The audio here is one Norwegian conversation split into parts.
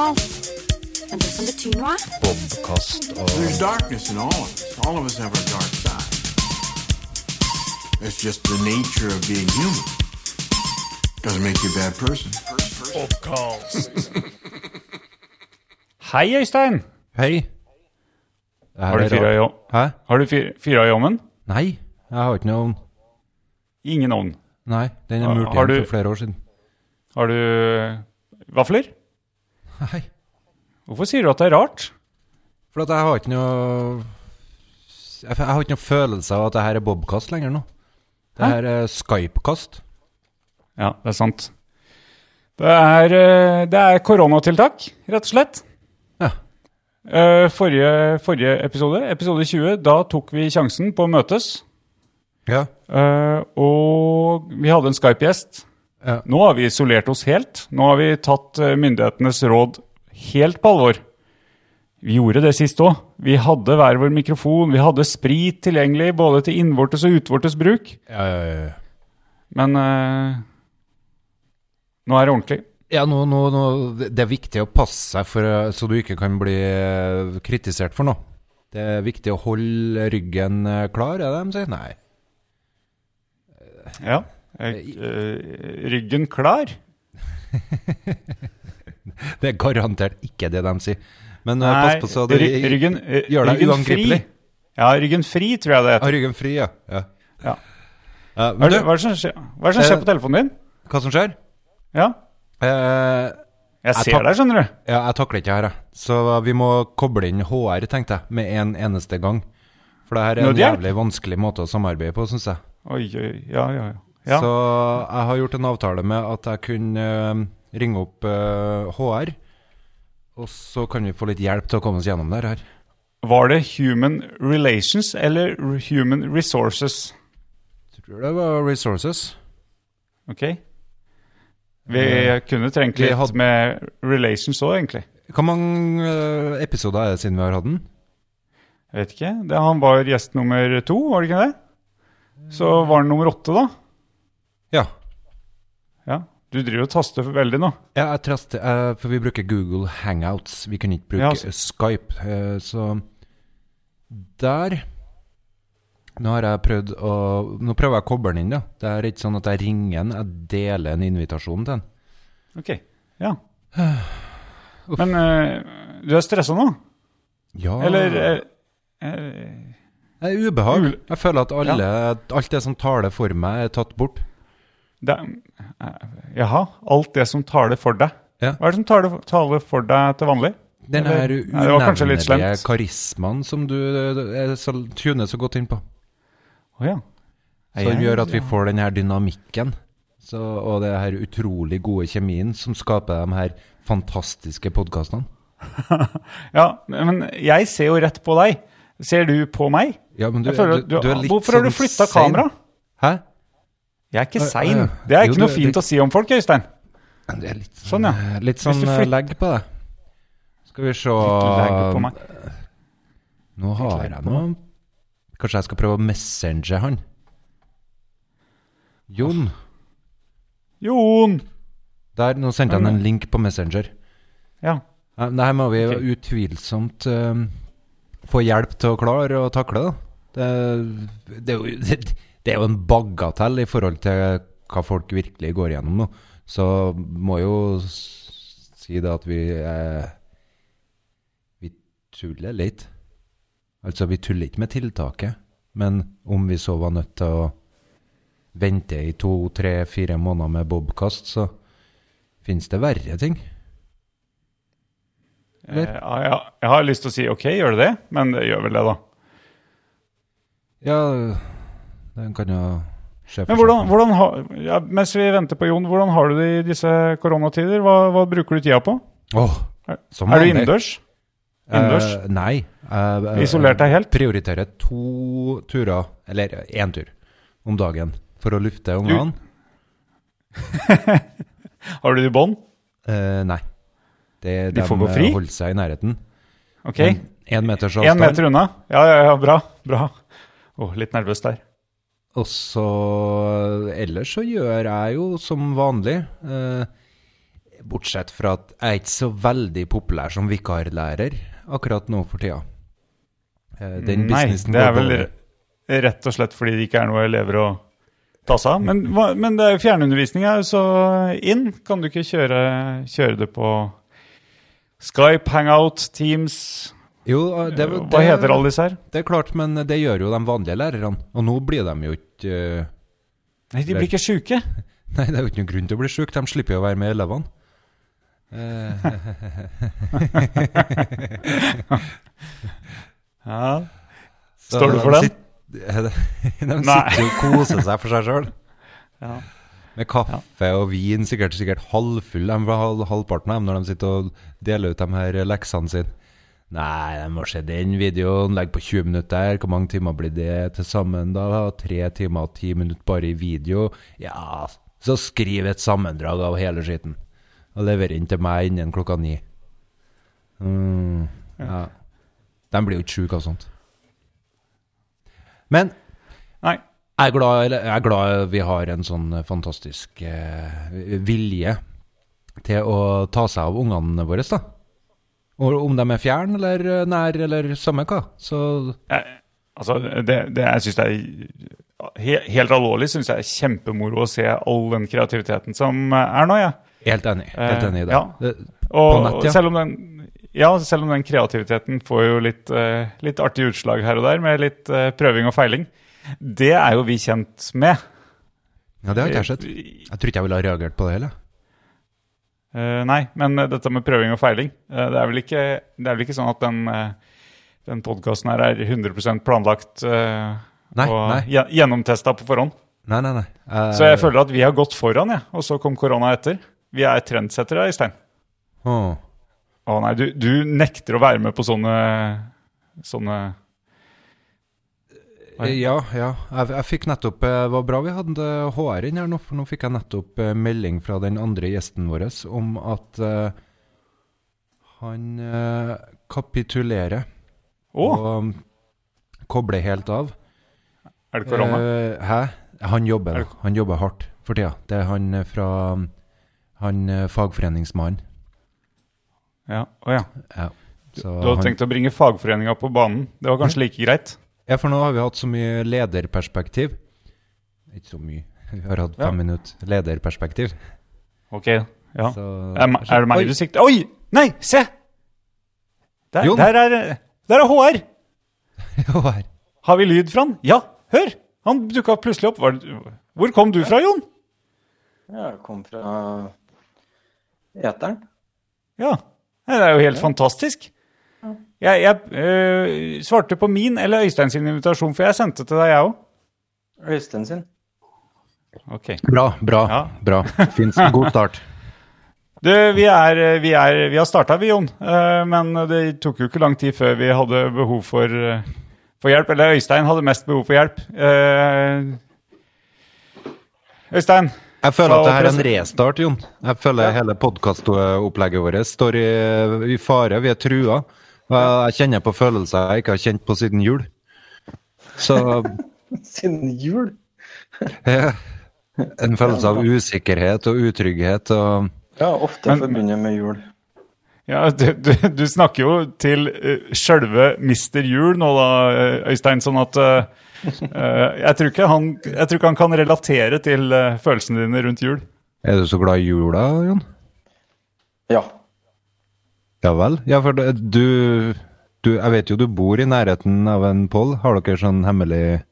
signal. Men det som betyr noe, Bobkast og There's darkness in all of us. All of us have our dark side. It's just the nature of being human. Doesn't make you a bad person. Hei, Øystein. Hei. Har du fyra i, rart. Hæ? har du fyra i ovnen? Nei, jeg har ikke noe Ingen ovn. Nei, den er murt igjen for flere år siden. Har du vafler? Nei. Hvorfor sier du at det er rart? For at jeg har ikke noe Jeg har ikke noe følelse av at det her er Bobkast lenger nå. Det her er Skype-kast. Ja, det er sant. Det er, eh, det er koronatiltak, rett og slett. Ja. Eh, Forrige, forrige episode, episode 20, da tok vi sjansen på å møtes. Ja. Eh, og vi hadde en Skype-gjest. Ja. Nå har vi isolert oss helt. Nå har vi tatt eh, myndighetenes råd helt på alvor. Vi gjorde det sist òg. Vi hadde hver vår mikrofon. Vi hadde sprit tilgjengelig både til innvortes og utvortes bruk. Ja, ja, ja. Men uh, nå er det ordentlig. Ja, nå, nå, nå, det er viktig å passe seg for, eh, så du ikke kan bli kritisert for noe. Det er viktig å holde ryggen klar, er det de sier? Nei. Ja. Eh, eh, ryggen klar? Det er garantert ikke det de sier. Men eh, Nei, pass på så du ryggen, eh, gjør deg uangripelig. Ja, ryggen fri, tror jeg det heter. Ah, ryggen fri, ja. ja. Ja. Uh, Hva er det, hva er det som skjer, er det som skjer uh, på telefonen din? hva som skjer? Ja, Uh, jeg ser jeg deg, skjønner du. ja, jeg takler ikke her, jeg. Så vi må koble inn HR, tenkte jeg, med en eneste gang. For det her er en jævlig vanskelig måte å samarbeide på, syns jeg. Oi, oi, ja, ja, ja. Ja. Så jeg har gjort en avtale med at jeg kunne eh, ringe opp eh, HR, og så kan vi få litt hjelp til å komme oss gjennom det her. Var det Human Relations eller Human Resources? Jeg Tror det var Resources. Ok. Vi Eh, kunne trengt litt hadde- med Relations òg, egentlig. Hvor mange eh, episoder er det siden vi har hatt den? Jeg vet ikke. Det, han var gjest nummer to, var det ikke det? Så var han nummer åtte, da. Ja. Ja. Du driver og taster for veldig nå. Ja, jeg traster, uh, for vi bruker Google Hangouts. Vi kunne ikke bruke Ja, altså. Skype. Uh, så der Nå har jeg prøvd å Nå prøver jeg å koble den inn, da. Det er ikke sånn at jeg ringer den, jeg deler en invitasjon til den. Ok. Ja. Men eh, du er stressa nå? Ja Eller Det er ubehag. Jeg føler at alle, alt det som taler for meg, er tatt bort. Det, Jaha. Alt det som taler for deg. Ja. Hva er det som taler, taler for deg til vanlig? Den her unevnelige karismaen som du eh, så, tuner så godt inn på. Å ja. Som gjør at vi får den her dynamikken. Så, og det her utrolig gode kjemien som skaper de her fantastiske podkastene. Ja, men jeg ser jo rett på deg. Ser du på meg? Ja, men du, du, du, du er litt hvorfor har du sånn flytta kamera? Hæ? Jeg er ikke sein. Det er jo, ikke noe fint det- å si om folk, Øystein. Det er litt Sånn, ja. eh, Litt sånn eh, legg på det. Skal vi se på meg. Nå har jeg noe Kanskje jeg skal prøve å messenge han? Jon. Jon! Der, nå sendte han en link på Messenger. Ja. Dette Det her må vi Ok. utvilsomt eh, få hjelp til å klare å takle. Da. Det, det, jo, det, det er jo en bagatell i forhold til hva folk virkelig går igjennom nå. Så må jo si det at vi eh, Vi tuller litt. Altså, vi tuller ikke med tiltaket, men om vi så var nødt til å vente i to, tre, fire måneder med bobkast, så finnes det verre ting. Eh, ja, ja. Jeg har lyst til å si ok, gjør det det? Men det gjør vel det, da. Ja, den kan jo skje for Men hvordan, hvordan ha, ja, mens vi venter på Jon, hvordan har du det i disse koronatider? Hva, hva bruker du tida på? Oh, som Er du innendørs? Innendørs? Uh, nei. Jeg, Isolert deg helt? prioriterer to turer, eller én tur, om dagen for å lufte ungene. Har du det i bånd? Uh, nei. Det, De får gå fri? holder seg i nærheten. Ok. En, meters avstand. Én meter unna? Ja, ja, ja, bra. bra. Oh, litt nervøs der. Og så Ellers så gjør jeg jo som vanlig. Eh, Bortsett fra at jeg er ikke så veldig populær som vikarlærer akkurat nå for tida. Eh, Den Nei, businessen det er vel rett og slett fordi det ikke er noe elever å ta seg av. Men, men det er jo fjernundervisning er jo så inn. Kan du ikke kjøre, kjøre det på Skype, Hangout, Teams Jo, det, det, Hva heter alle disse her? Det er klart, men det gjør jo de vanlige lærerne. Og nå blir de jo ikke uh, Nei, de blir ikke sjuke. Nei, det er jo ikke noen grunn til å bli sjuk. De slipper jo å være med elevene. Eh, Ja. Står du for den? De sitter jo og koser seg for seg sjøl. Ja. Med kaffe og vin, sikkert, sikkert halvfull de var halvparten av dem når de sitter og deler ut de her leksene sine. Nei, de må se den videoen, legg på 20 minutter. Hvor mange timer blir det til sammen da? Tre timer og ti minutter bare i video? Ja, så skriv et sammendrag av hele skitten. Og lever inn til meg innen klokka ni. Mm, ja. De blir jo ikke sjuke av sånt. Men Nei. jeg er, glad, jeg er glad vi har en sånn fantastisk eh, vilje til å ta seg av ungene våre, da. Og om de er fjern eller eh, nær eller samme hva. Så Jeg, altså, det, det jeg syns det er he, Helt alvorlig syns jeg er kjempemoro å se all den kreativiteten som er nå, jeg. helt enig. Helt Eh, enig i det. ja. Og, nett, ja. selv om den ja, selv om den kreativiteten får jo litt, uh, litt artig utslag her og der, med litt uh, prøving og feiling. Det er jo vi kjent med. ja, det har ikke jeg sett. Jeg tror ikke jeg ville ha reagert på det heller. Eh, nei, men eh, dette med prøving og feiling uh, Det er vel ikke, det er vel ikke sånn at den, uh, den podkasten her er 100% planlagt uh, Nei, og nei. gjennomtesta på forhånd. Nei, nei, nei. Så jeg føler at vi har gått foran, ja, Og så kom korona etter. Vi er trendsettere, Øystein. åh. oh, nei, du, du nekter å være med på sånne sånne. Ja, ja. Jeg, jeg fikk nettopp eh, Det var bra vi hadde HR inn her nå, for nå fikk jeg nettopp eh, melding fra den andre gjesten vår om at uh, han uh, kapitulerer Å, og kobler helt av. er det korona? Uh, hæ? Han jobber, det... Han jobber hardt for tida. Det er han eh, fra Han eh, fagforeningsmannen. Ja, å ja. Ja. Så Du hadde han- tenkt å bringe fagforeninga på banen. Det var kanskje like greit? Ja, for nå har vi hatt så mye lederperspektiv. Ikke så mye. Vi har hatt Ja. fem minutter lederperspektiv. Ok, ja. Så, Er, er det meg du sikter Oi! Nei, se! Der, der, er, der er HR! HR. Har vi lyd fra han? Ja, hør! Han dukka plutselig opp. Var hvor kom du fra, Jon? Jeg kom fra eteren. Ja, Det er jo helt fantastisk. Jeg, jeg øh, svarte på min eller Øystein sin invitasjon, for jeg sendte til deg, jeg òg. Øystein sin. Ok. Bra, bra. Ja. bra. Fint. God start. Du, vi, er, vi, er, vi har starta, vi, Jon. Eh, Men det tok jo ikke lang tid før vi hadde behov for, eh, for hjelp. Eller Øystein hadde mest behov for hjelp. Eh, Øystein, Jeg føler at det her er en restart, Jon. Jeg føler hele podkastopplegget vårt står i, i fare. Vi er trua. Jeg- jeg kjenner på følelser jeg ikke har kjent på siden jul. Så Siden jul. ja. en følelse av usikkerhet og utrygghet og Ja, ofte Men- forbundet med jul. ja, du, du, du snakker jo til uh, sjølve Mister Jul nå, da, eh, Øystein. Sånn at eh, eh, jeg, tror ikke han, jeg tror ikke han kan relatere til uh, følelsene dine rundt jul. Er du så glad i jula, Jon? Ja. Ja vel? Ja, for det- du, du Jeg vet jo du bor i nærheten av en poll. Har dere sånn hemmelig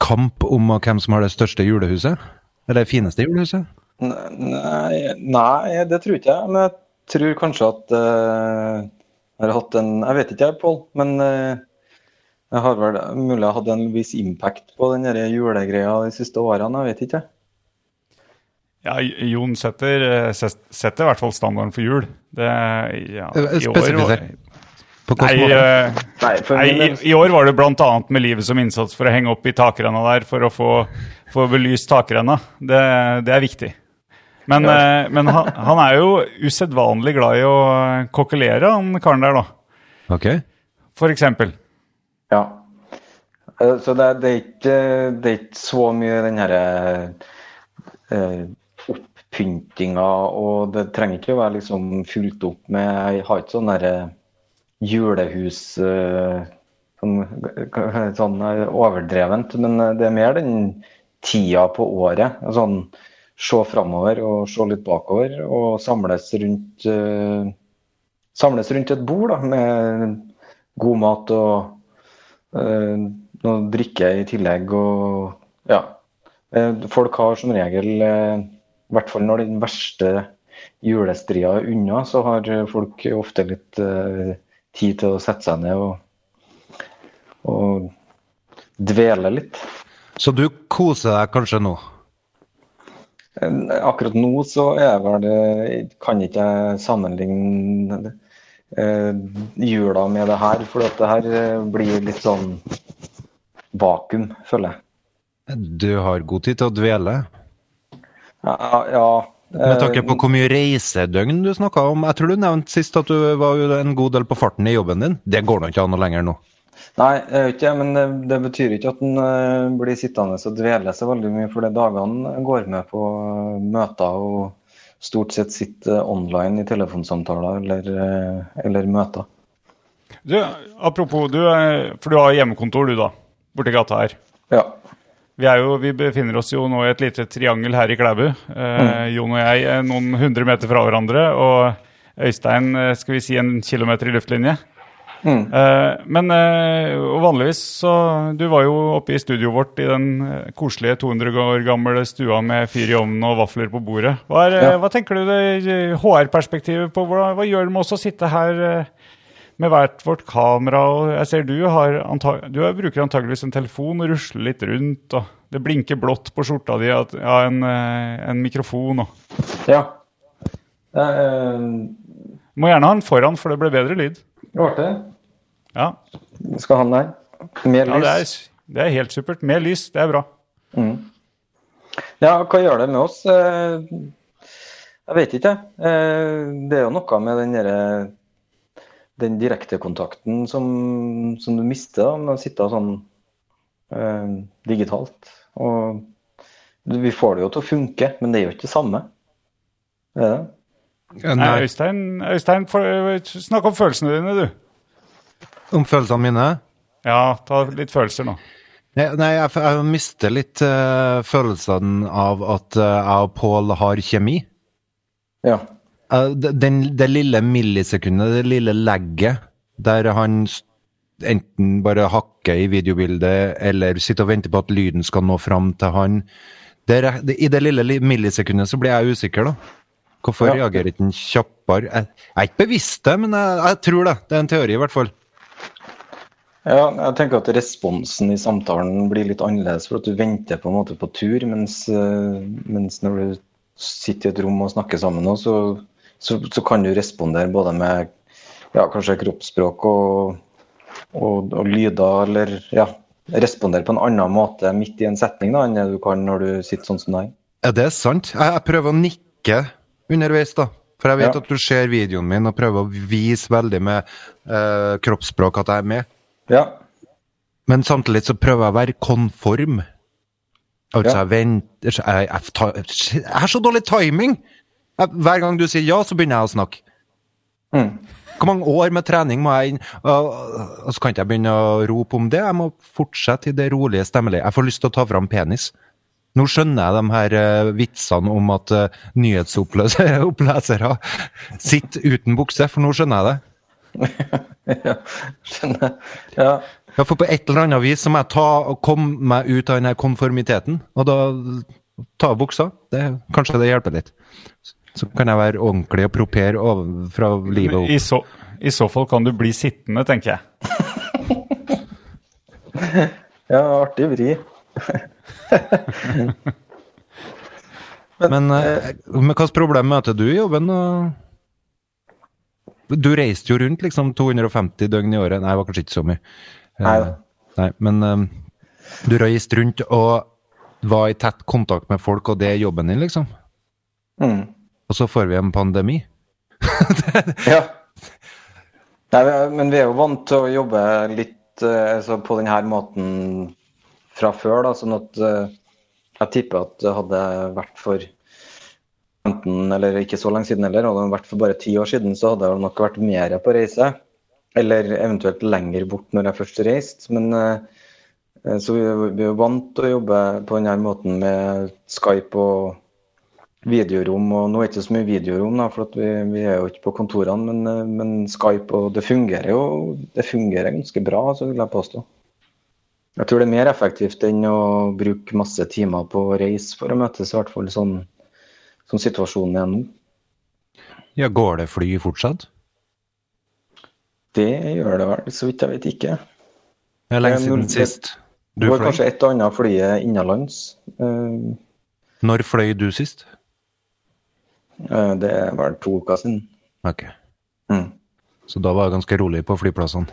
kamp om hvem som har det største julehuset? Eller det fineste julehuset? Nei, nei, det tror ikke jeg. Men jeg tror kanskje at uh, jeg har hatt en Jeg vet ikke, jeg, Pål. Men uh, jeg har vel mulig jeg hadde en viss impact på den julegreia de siste årene. Jeg vet ikke. Ja, Jon setter, eh, setter i hvert fall standarden for jul. Det, ja, Eh, i år var- Nei, eh, Nei, nei i, i år var det bl.a. med livet som innsats for å henge opp i takrenna der for å få, få belyst takrenna. Det, det er viktig. Men, eh, men han, han er jo usedvanlig glad i å kokkelere, han karen der, da. Ok. For eksempel. Ja. Så det, det, er ikke, det er ikke så mye den herre eh, pyntinga, og det trenger ikke å være liksom fulgt opp med Jeg har ikke sånn derre julehus eh, sånn, sånn eh, overdrevent, men eh, det er mer den tida på året. Sånn se framover og se litt bakover, og samles rundt samles rundt et bord da, med god mat og noe drikke i tillegg. Og ja. Folk har som regel, i hvert fall når den verste julestria er unna, så har folk ofte litt tid til å sette seg ned og, og dvele litt. Så du koser deg kanskje nå? Akkurat nå så er vel Kan ikke jeg sammenligne eh, jula med det her, for det her eh, blir litt sånn vakuum, føler jeg. Du har god tid til å dvele? Ja. ja med tanke på hvor mye reisedøgn du snakka om. Jeg tror du nevnte sist at du var en god del på farten i jobben din. Det går nå ikke an lenger nå? Nei, jeg vet ikke, men det, det betyr ikke at en uh, blir sittende og dvele seg veldig mye, for de dagene går med på møter og stort sett sitter online i telefonsamtaler eller, eller møter. Du, apropos, du, for du har hjemmekontor du da, borti gata her. Ja. Vi, jo, vi, befinner oss jo nå i et lite triangel her i Klæbu. Eh, mm. Jon og jeg er noen hundre meter fra hverandre, og Øystein skal vi si en kilometer i luftlinje. Mm. Eh, men uh, vanligvis så Du var jo oppe i studioet vårt i den uh, koselige 200 år gamle stua med fyr i ovnen og vafler på bordet. Hva, er, ja. hva tenker du det HR-perspektivet på? Hva, hva, gjør det med oss å sitte her med hvert vårt kamera? og Jeg ser du, har du bruker antageligvis en telefon og rusler litt rundt. og Det blinker blått på skjorta di av ja, en, en, mikrofon. Og. Ja. Må gjerne ha den foran, for det ble bedre lyd. Ble det? Ja. Skal han der? Mer lys? Ja, det er, det er, helt supert. Mer lys, det er bra. Mm. Ja, hva gjør det med oss? Eh, jeg vet ikke, eh, Det er jo noe med den derre den direktekontakten som, som du mister da, med å sitte sånn eh, digitalt. Og vi får det jo til å funke, men det er jo ikke det samme. Er det? Nei, Øystein, Øystein snakk om følelsene dine, du. Om følelsene mine? Ja, ta litt følelser nå. Nei, jeg, jeg mister litt uh, følelsen av at uh, jeg og Pål har kjemi. Ja. Uh, den, det lille millisekundet, det lille legget, der han enten bare hakker i videobildet, eller sitter og venter på at lyden skal nå fram til han. Der, I det lille millisekundet så blir jeg usikker, da. Hvorfor ja. reagerer ikke han kjappere? Jeg, jeg, er ikke bevisst det, men jeg, jeg tror det. Det er en teori, i hvert fall. Ja, jeg tenker at responsen i samtalen blir litt annerledes, for at du venter på en måte på tur, mens, eh, mens når du sitter i et rom og snakker sammen, så, så, så, kan du respondere både med ja, kanskje kroppsspråk og, og, og, lyder, eller ja, respondere på en annen måte midt i en setning da, enn det du kan når du sitter sånn som deg. Ja, det er sant. Jeg, jeg prøver å nikke underveis, da. For jeg vet ja. at du ser videoen min og prøver å vise veldig med eh, kroppsspråk at jeg er med. Ja. Men samtidig så prøver jeg å være konform. Altså, ja. jeg venter jeg, jeg, jeg, har så dårlig timing! Hver gang du sier ja, så begynner jeg å snakke. Mm. Hvor mange år med trening må jeg inn? Og, og så kan ikke jeg begynne å rope om det. Jeg må fortsette i det rolige stemmelige. Jeg får lyst til å ta fram penis. Nå skjønner jeg de her uh, vitsene om at nyhetsopplesere sitter uten bukse, for nå skjønner jeg det. ja, skjønner. Ja. ja, for på et eller annet vis så må jeg ta, og komme meg ut av denne konformiteten, og da ta av buksa. Det, kanskje det hjelper litt. Så kan jeg være ordentlig og propere fra livet opp. I så, I så fall kan du bli sittende, tenker jeg. ja, artig vri. men, men, eh, men hvilket problem møter du i jobben? Du reiste jo rundt liksom 250 døgn i året. Nei, det var kanskje ikke så mye. Nei, uh, nei Men um, du reiste rundt og var i tett kontakt med folk, og det er jobben din, liksom. Mm. Og så får vi en pandemi. ja. Nei, men vi er jo vant til å jobbe litt altså, på denne måten fra før, da, sånn at uh, jeg tipper at det hadde vært for 15, eller ikke så lenge siden heller, hadde det vært for bare ti år siden, så hadde jeg nok vært mer på reise. Eller eventuelt lenger bort når jeg først reiste. Men eh, så vi er jo vant til å jobbe på denne måten med Skype og videorom. Og nå er det ikke så mye videorom, da, for vi, vi er jo ikke på kontorene, men, eh, men Skype og det fungerer jo det fungerer ganske bra, så vil jeg påstå. Jeg tror det er mer effektivt enn å bruke masse timer på å reise for å møtes, i hvert fall sånn som situasjonen er nå. Ja, går det fly fortsatt? Det gjør det vel, så vidt jeg vet ikke. Det er lenge er siden sist. Du Det var kanskje et og annet flyet innenlands. Eh, Når fløy du sist? Eh, Det var to uker siden. Ok. Mm. Så da var det ganske rolig på flyplassene.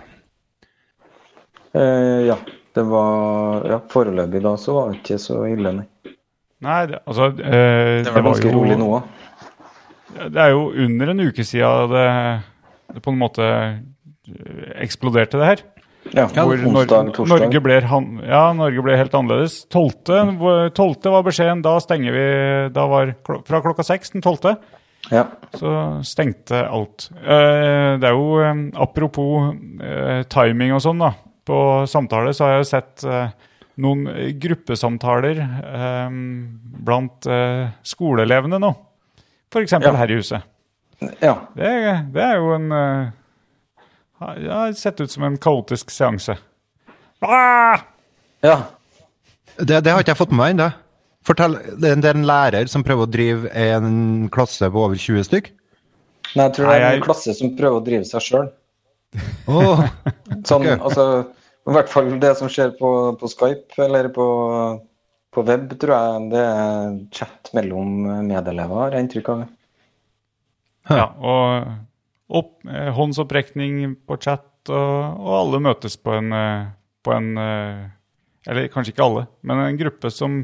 Eh, Ja, det var ja, Foreløpig da så var det ikke så ille, nei. Nei, det, altså eh, Det var ganske jo, rolig nå òg. Det er jo under en uke siden det, det på en måte eh, eksploderte, det her. Ja, Hvor onsdag, Nor- Norge, ble, ja, Norge ble helt annerledes. 12. 12. var beskjeden, da stenger vi da var Fra klokka seks den 12. Ja. så stengte alt. Eh, det er jo eh, Apropos eh, timing og sånn, da. På samtale så har jeg jo sett noen gruppesamtaler blant skoleelevene nå. F.eks. Ja. her i huset. ja. Det, det er jo en Det har sett ut som en kaotisk seanse. Ah! ja. Det, det har ikke jeg fått med meg ennå. Fortell, det er- en lærer som prøver å drive en klasse på over 20 stykk? Nei, jeg tror det er en klasse som prøver å drive seg sjøl. Åh, Sånn, okay. altså, I hvert fall det som skjer på, på Skype eller på, på web, tror jeg det er chat mellom medelever, har jeg inntrykk av. Ja, og opp, eh, håndsopprekning på chat, og, og alle møtes på en, eh, på en eh, Eller kanskje ikke alle, men en gruppe som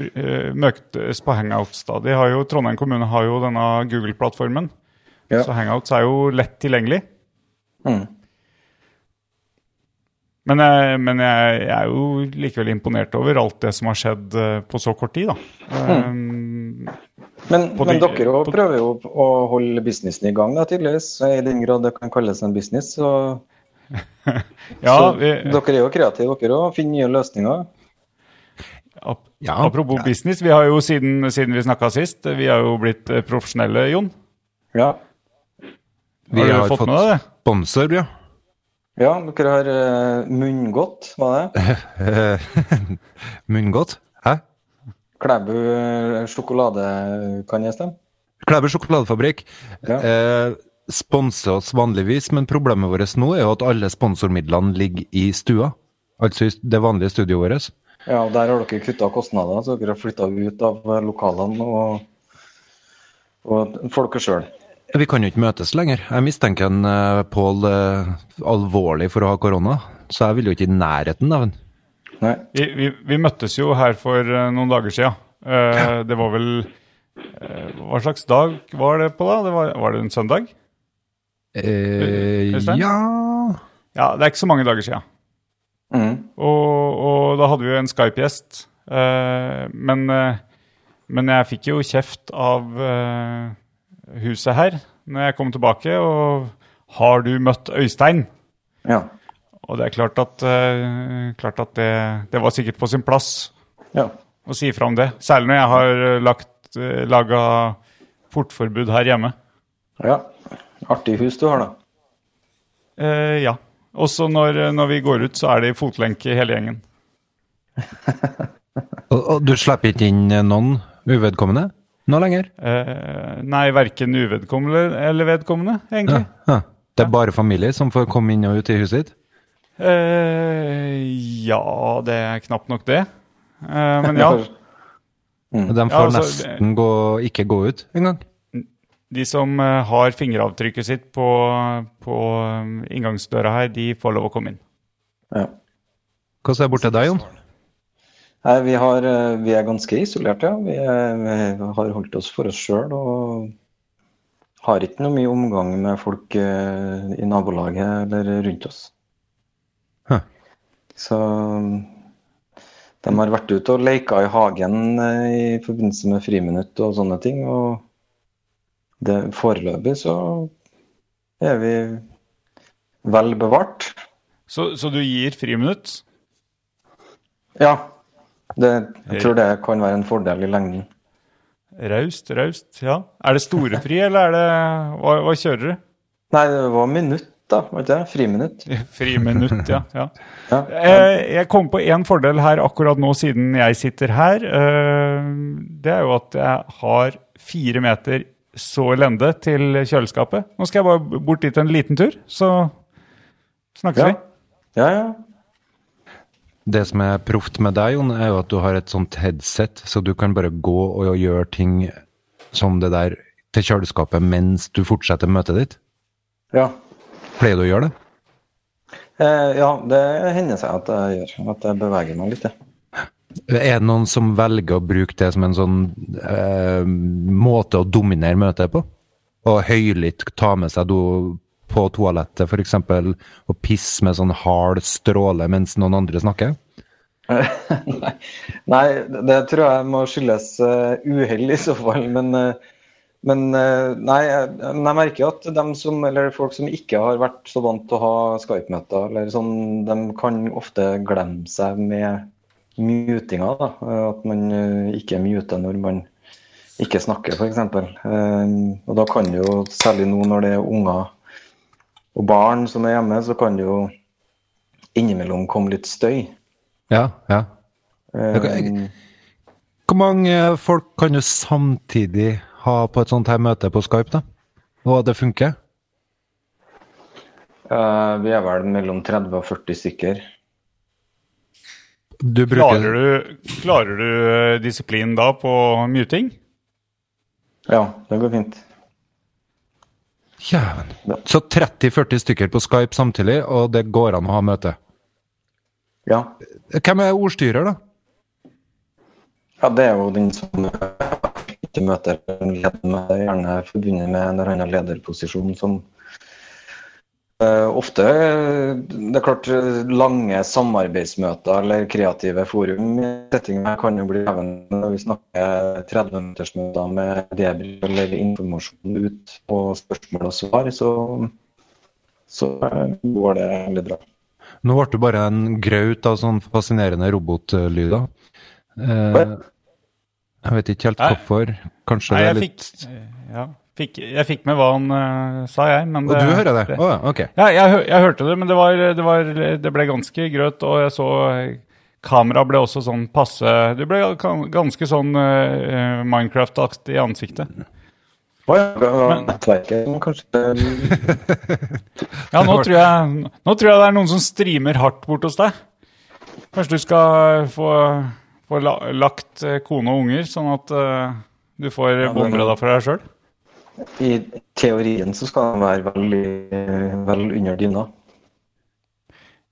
eh, møtes på Hangouts. da. De har jo, Trondheim kommune har jo denne Google-plattformen, Ja. så Hangouts er jo lett tilgjengelig. Mm. Men, jeg, men jeg, jeg er jo likevel imponert over alt det som har skjedd på så kort tid. da. Um, Men, På men dere òg på- prøver jo å holde businessen i gang, da, tydeligvis. I den grad det kan kalles en business. Så, ja, så vi, dere er jo kreative, dere òg. Finner nye løsninger. ap Ja. Apropos business, vi har jo siden, siden vi snakka sist, vi har jo blitt eh, profesjonelle, Jon. Ja. vi har har fått fått med deg det? sponsor, ja. ja, dere har uh, munngodt, var det? Munngodt. Hæ? Klæbu eh, sjokolade, kan jeg stemme? Klæbu sjokoladefabrikk Ja. eh, sponser oss vanligvis, men problemet vårt nå er jo at alle sponsormidlene ligger i stua. Altså i det vanlige studioet vårt. Ja, og der har dere kutta kostnader, så dere har flytta ut av eh, lokalene og, og folket sjøl. Vi kan jo ikke møtes lenger. Jeg mistenker en uh, Pål eh, alvorlig for å ha korona, så jeg vil jo ikke i nærheten av han. Nei. Vi, vi, vi møttes jo her for eh, noen dager siden. Eh, det var vel eh, Hva slags dag var det på, da? Det var, var det en søndag? Eh, ja Ja, det er ikke så mange dager siden. Mm. Og, og da hadde vi jo en Skype-gjest. Eh, men, men jeg fikk jo kjeft av huset her når jeg kom tilbake. Og har du møtt Øystein? Ja. Og det er klart at, eh, klart at det, det var sikkert på sin plass ja. å si fra om det. Særlig når jeg har eh, lagt, eh, laga portforbud her hjemme. Ja. Artig hus du har, da. Eh, ja. Også når, når vi går ut, så er det i fotlenke hele gjengen. og, og du slipper ikke inn noen uvedkommende nå lenger? Eh, nei, verken uvedkommende eller vedkommende, egentlig. Ja. Det er bare familie som får komme inn og ut i huset ditt? Eh, ja, det er knapt nok det. Eh, men ja. Mm. De Ja, får altså, nesten gå, ikke gå ut engang? De som eh, har fingeravtrykket sitt på, på inngangsdøra her, de får lov å komme inn. Ja. Hvordan er det borte deg, Jon? Nei, vi, har, vi er ganske isolerte, ja. Vi, er, vi har holdt oss for oss sjøl og har ikke noe mye omgang med folk i nabolaget eller rundt oss. Huh. Så De har vært ute og leika i hagen eh, i forbindelse med friminutt og sånne ting. Og det, foreløpig så er vi vel bevart. Så, så du gir friminutt? Ja. Det, jeg tror det kan være en fordel i lengden. Raust, raust, ja. Er det storefri, eller er det Hva, hva kjører du? Nei, det var minutt, da. Var ikke det? Friminutt. Friminutt, ja. ja. Ja. Eh, Jeg kom på én fordel her akkurat nå siden jeg sitter her. Eh, Det er jo at jeg har fire meter så lende til kjøleskapet. Nå skal jeg bare bort dit en liten tur, så snakkes Ja. vi. Ja, ja. Det som er proft med deg, Jon, er jo at du har et sånt headset, så du kan bare gå og gjøre ting som det der til kjøleskapet mens du fortsetter møtet ditt. ja. Pleier du å gjøre det? Eh, ja, det hender seg at jeg gjør. At jeg beveger meg litt, ja. Er det noen som velger å bruke det som en sånn eh, måte å dominere møtet på? Og høylytt ta med seg do på toalettet, f.eks. og pisse med sånn hard stråle mens noen andre snakker? Nei, det tror jeg må skyldes uh, uhell i så fall. Men, eh, men eh, nei, jeg, merker at som, eller folk som ikke har vært så vant til å ha Skype-møter, eller sånn, de kan ofte glemme seg med mutinga. Da. Eh, At man eh, ikke muter når man ikke snakker, f.eks. Og da kan det jo, særlig nå når det er unger og barn som er hjemme, så kan det jo innimellom komme litt støy. Ja, ja. Hvor mange folk kan du samtidig ha på et sånt her møte på Skype, da? Og det funker? Uh, vi er vel mellom 30 og 40 stykker. Du bruker Klarer du, klarer du eh, disiplin da på muting? Ja, det går fint. Jæven. Så 30-40 stykker på Skype samtidig, og det går an å ha møte. Ja. Hvem er ordstyrer, da? ja, det er jo den som ikke møter leder med, gjerne forbundet med en eller annen lederposisjon som uh, ofte Det er klart, lange samarbeidsmøter eller kreative forum i settingen kan jo bli krevende når vi snakker 30-minuttersmøter med debrief eller informasjon ut på spørsmål og svar, så, så går det veldig bra. Nå ble du bare en graut av sånn fascinerende robotlyder. Eh, jeg vet ikke helt hvorfor. Kanskje Nei, det er litt fikk, eh, ja, fikk, jeg fikk med hva han uh, sa, jeg. Men Og du hører det? Å oh, ok. Ja, jeg, jeg hørte det, men det, var, det, var, det ble ganske grøt, og jeg så eh, Kameraet ble også sånn passe Du ble ganske sånn uh, Minecraft-aktig i ansiktet. Å ja, det nettverket kanskje Ja, nå tror, jeg, nå tror jeg det er noen som streamer hardt bort hos deg. Kanskje du skal få, få la, lagt eh, kone og unger, sånn at uh, du får ja, båndbredda for deg sjøl? I teorien så skal den være veldig vel under dyna.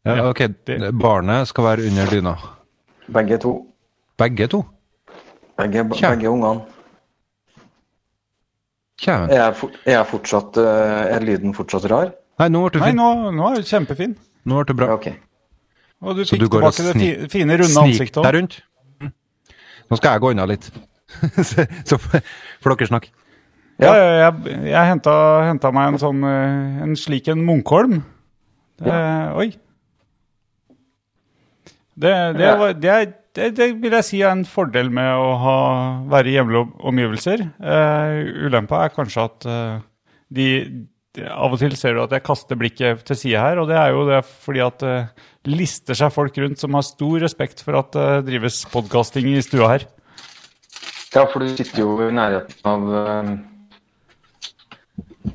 Ja, Ja, ok, Barnet skal være under dyna. Begge to. Begge to? Begge, begge ungene. Kjæven. Er, jeg for- er, jeg fortsatt, eh, er lyden fortsatt rar? Nei, nå ble du Nei, nå, nå er du kjempefin. Nå ble du bra. Okay. Og du Så fikk du går og tilbake det snik- runde ansiktet òg. Snik deg rundt. Nå skal jeg gå unna litt. så får dere snakke. Ja, ja, jeg, jeg henta, henta meg en sånn eh, En slik en Munkholm. Eh, oi. Det, det, Ja. det, det, det vil jeg si er en fordel med å ha, være i hjemlige omgivelser. Uh, ulempa er kanskje at de, de Av og til ser du at jeg kaster blikket til side her, og det er jo det fordi at det lister seg folk rundt som har stor respekt for at det drives podkasting i stua her. Ja, for du sitter jo i nærheten av eh,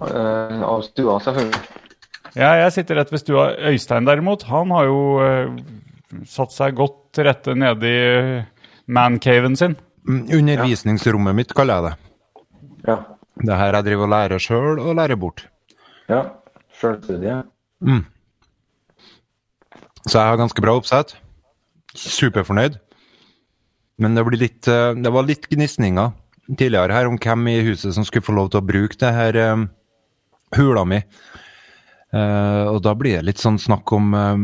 eh, av stua, selvfølgelig. Ja, jeg sitter rett ved stua. Øystein derimot, han har jo eh, satt seg godt til rette nede i mancaven sin. Mm, Undervisningsrommet mitt kaller jeg det. Ja. Det her jeg driver og lærer sjøl og lærer bort. Ja. Sjølstudie. Så jeg har ganske bra oppsett. Superfornøyd. Men det, blir litt, eh, det var litt gnisninger tidligere her om hvem i huset som skulle få lov til å bruke det her um, hula mi. Uh, og da blir det litt sånn snakk om um,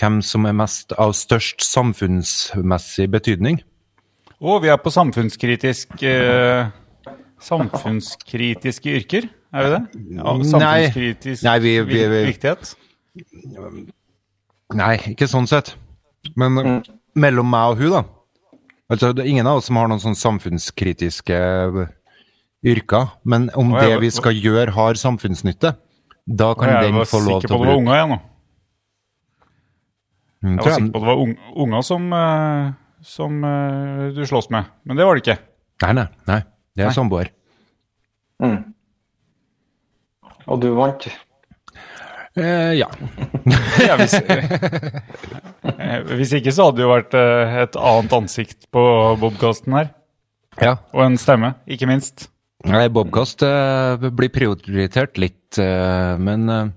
hvem som er mest av størst samfunnsmessig betydning. Å, vi er på samfunnskritisk uh, Samfunnskritiske yrker, er vi det? Samfunnskritisk Nei, vi- vi- vi- viktighet? Nei, ikke sånn sett. Men mm. mellom meg og hun, da. Altså, det er ingen av oss som har noen sånn samfunnskritiske eh, yrker. Men om det vi skal gjøre, har samfunnsnytte, da kan jeg den få lov til å... Jeg var sikker på at det var unger, unga, jeg nå. Mm, Jeg var sikker på at det var unger unga som, eh, som eh, du slåss med, men det var det ikke. Nei, nei. nei. Det er samboer. Mm. Og du vant. Eh, ja. Ja, hvis, eh, hvis ikke så hadde det jo vært eh, et annet ansikt på Bobkasten her. ja. Og en stemme, ikke minst. Nei, Bobkast eh, blir prioritert litt, eh, men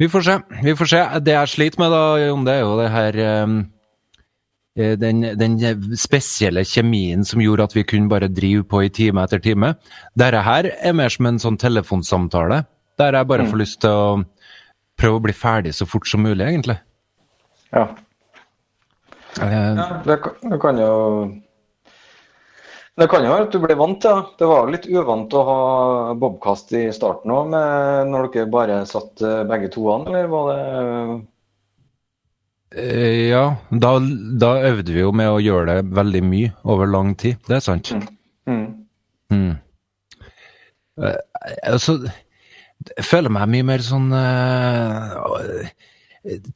vi får se. Vi får se. Det jeg sliter med, da, Jon, det er jo det her den, den spesielle kjemien som gjorde at vi kunne bare drive på i time etter time. Dette her er mer som en sånn telefonsamtale, der jeg bare får lyst til å prøve å bli ferdig så fort som mulig, egentlig. Ja. ja Det, kan- det kan jo Det kan jo være at du blir vant til det. Det var litt uvant å ha bobkast i starten òg, når dere bare satt eh, begge to an, eller var det Eh, ja, da, da øvde vi jo med å gjøre det veldig mye over lang tid. Det er sant. mm. Mm. Mm. altså, jeg føler meg mye mer sånn uh,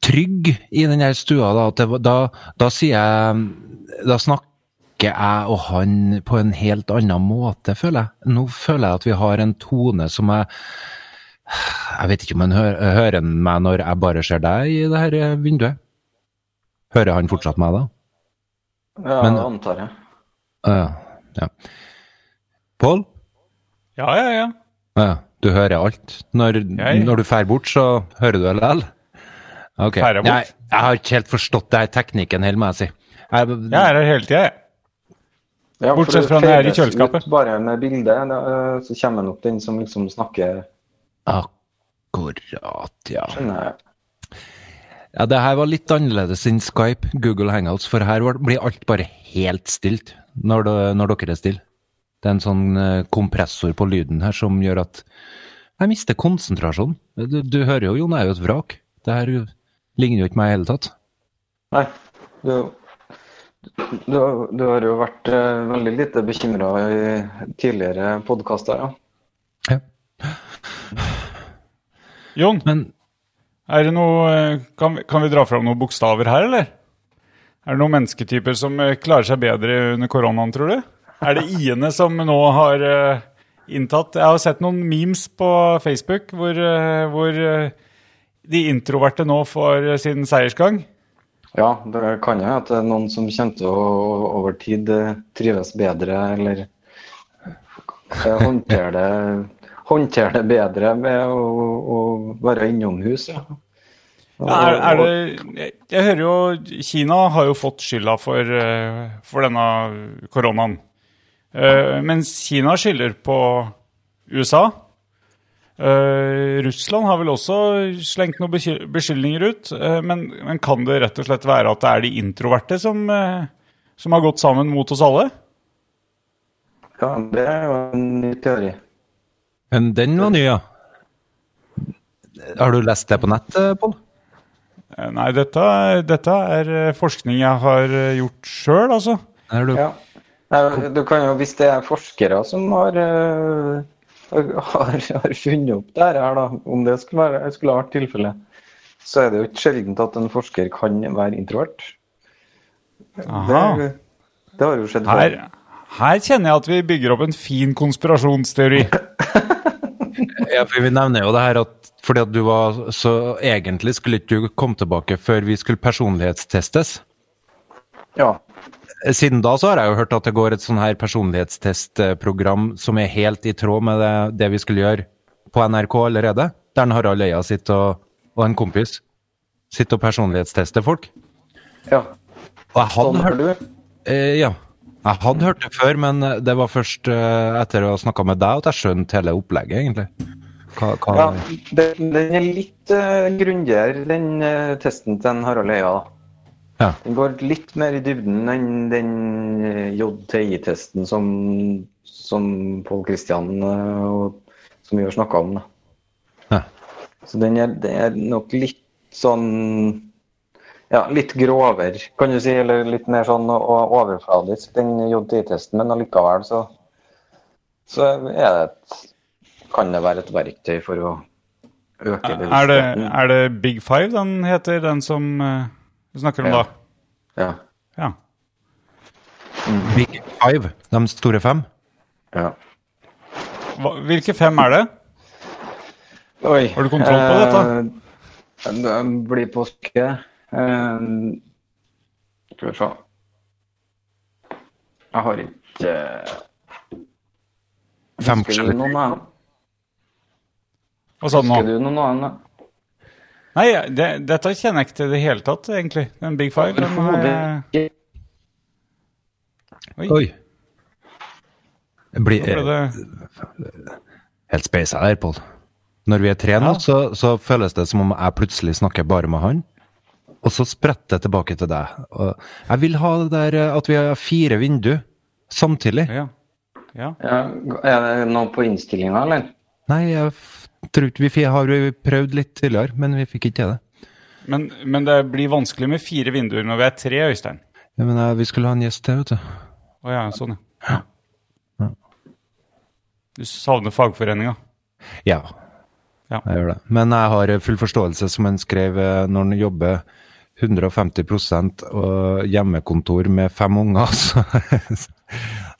trygg i den der stua. Da, da, da sier jeg Da snakker jeg og han på en helt annen måte, føler jeg. Nå føler jeg at vi har en tone som jeg Jeg vet ikke om han hører, hører meg når jeg bare ser deg i det her eh, vinduet. Hører han fortsatt meg da? Ja, Men- antar jeg. Ja. ja. Pål? Ja, ja, ja. Uh, du hører alt. Når, Jeg- når du drar bort, så hører du det likevel? Ok. Fer jeg bort? Jeg, jeg har ikke helt forstått det her teknikken helt, må jeg si. Jeg, Jeg er her hele tida, jeg. Ja, Bortsett fra når jeg er i kjøleskapet. ut Bare med bildet, eh, så kommer nok den som liksom snakker Akkurat, ja. Skjønner jeg. Ja. Det her var litt annerledes enn Skype, Google Hangouts, for her blir alt bare helt stilt når, det, når dere er stille. Det er en sånn eh, kompressor på lyden her som gjør at jeg mister konsentrasjonen. Du, du hører jo, Jon, jeg er jo et vrak. Det her ligner jo ikke meg i hele tatt. Nei, du, du, du har jo vært eh, veldig lite bekymra i tidligere podkaster, ja. Ja. Jon, Men er det noe, kan, vi, kan vi dra fram noen bokstaver her, eller? Er det noen mennesketyper som eh, klarer seg bedre under koronaen, tror du? Er det i-ene som nå har eh, inntatt Jeg har sett noen memes på Facebook hvor, eh, hvor de introverte nå får sin seiersgang. Ja, det kan jo at det er noen som til å over tid trives bedre, eller håndterer håndtere det, håndtere det bedre med å, å være innomhus. Ja. Ja, er, er det, jeg, jeg hører jo Kina har jo fått skylda for, eh, for denne koronaen. Eh, mens Kina skylder på USA. Eh, Russland har vel også slengt noen beskyldninger ut. men, men kan det rett og slett være at det er de introverte som, som har gått sammen mot oss alle? Ja, det er jo en ny teori. Men den var ny, ja. Har du lest det på nett, eh, Pål? Eh, nei, dette, dette er eh, forskning jeg har gjort sjøl, altså. Du... Ja. Du kan jo, hvis det er forskere som har, har, har funnet opp det her, da, om det skulle, være, skulle vært tilfellet, så er det jo ikke sjeldent at en forsker kan være introvert. Aha. Det, det har jo skjedd Her, her kjenner jeg at vi bygger opp en fin konspirasjonsteori. Ja, for vi nevner jo det her at fordi at du var så egentlig skulle ikke du komme tilbake før vi skulle personlighetstestes. Ja. Siden da så har jeg jo hørt at det går et sånn her personlighetstestprogram som er helt i tråd med det, det vi skulle gjøre på NRK allerede. Der Harald Øya sitter og, og en kompis sitter og personlighetstester folk. ja. Og jeg hadde Sånn hørt du. Eh, ja. Jeg hadde hørt det før, men det var først eh, etter å ha snakka med deg at jeg skjønte hele opplegget, egentlig. Hva, hva, Ja, den, den er litt uh, grundigere, den uh, testen til Harald Eia. Ja. Den går litt mer i dybden enn den eh, JTI-testen som, som Pål Kristian uh, og, som vi har snakka om. da. Ja. Så den er, den er nok litt sånn Ja, litt grovere, kan du si. Eller litt mer sånn o- overfladisk, den JTI-testen. Men allikevel så, så er det et, kan det være et verktøy for å øke Er det, bevisstheten. er det Big Five den heter, den som eh, du snakker om Ja. da? Ja. Ja. Big Five, de store fem? ja. Hva, hvilke fem er det? Oi. Har du kontroll på dette? Den det blir påske. Eh, skal vi se. Jeg har ikke Fem forskjellige. Hva sa du nå? Husker du noen annen? Nei, det, dette kjenner jeg ikke til i det hele tatt, egentlig. Den Big Five. Den jeg... ikke. Oi, Oi. Det blir ble det helt speisa der, Pål. Når vi er tre nå, Ja. så, så føles det som om jeg plutselig snakker bare med han. Og så spretter jeg tilbake til deg. Jeg vil ha det der eh, at vi har fire vinduer samtidig. Ja. ja. Ja, er det noe på innstillinga, eller? Nei, jeg tror ikke vi har prøvd litt tidligere, men vi fikk ikke til det. Men, men det blir vanskelig med fire vinduer når vi er tre, Øystein. Ja, men eh, vi skulle ha en gjest til, vet du. Å ja, sånn, ja. Du savner fagforeninga. Ja. Ja. Jeg gjør det. Men jeg har full forståelse, som han skrev, eh, når han jobber 150% og hjemmekontor med fem unger, så,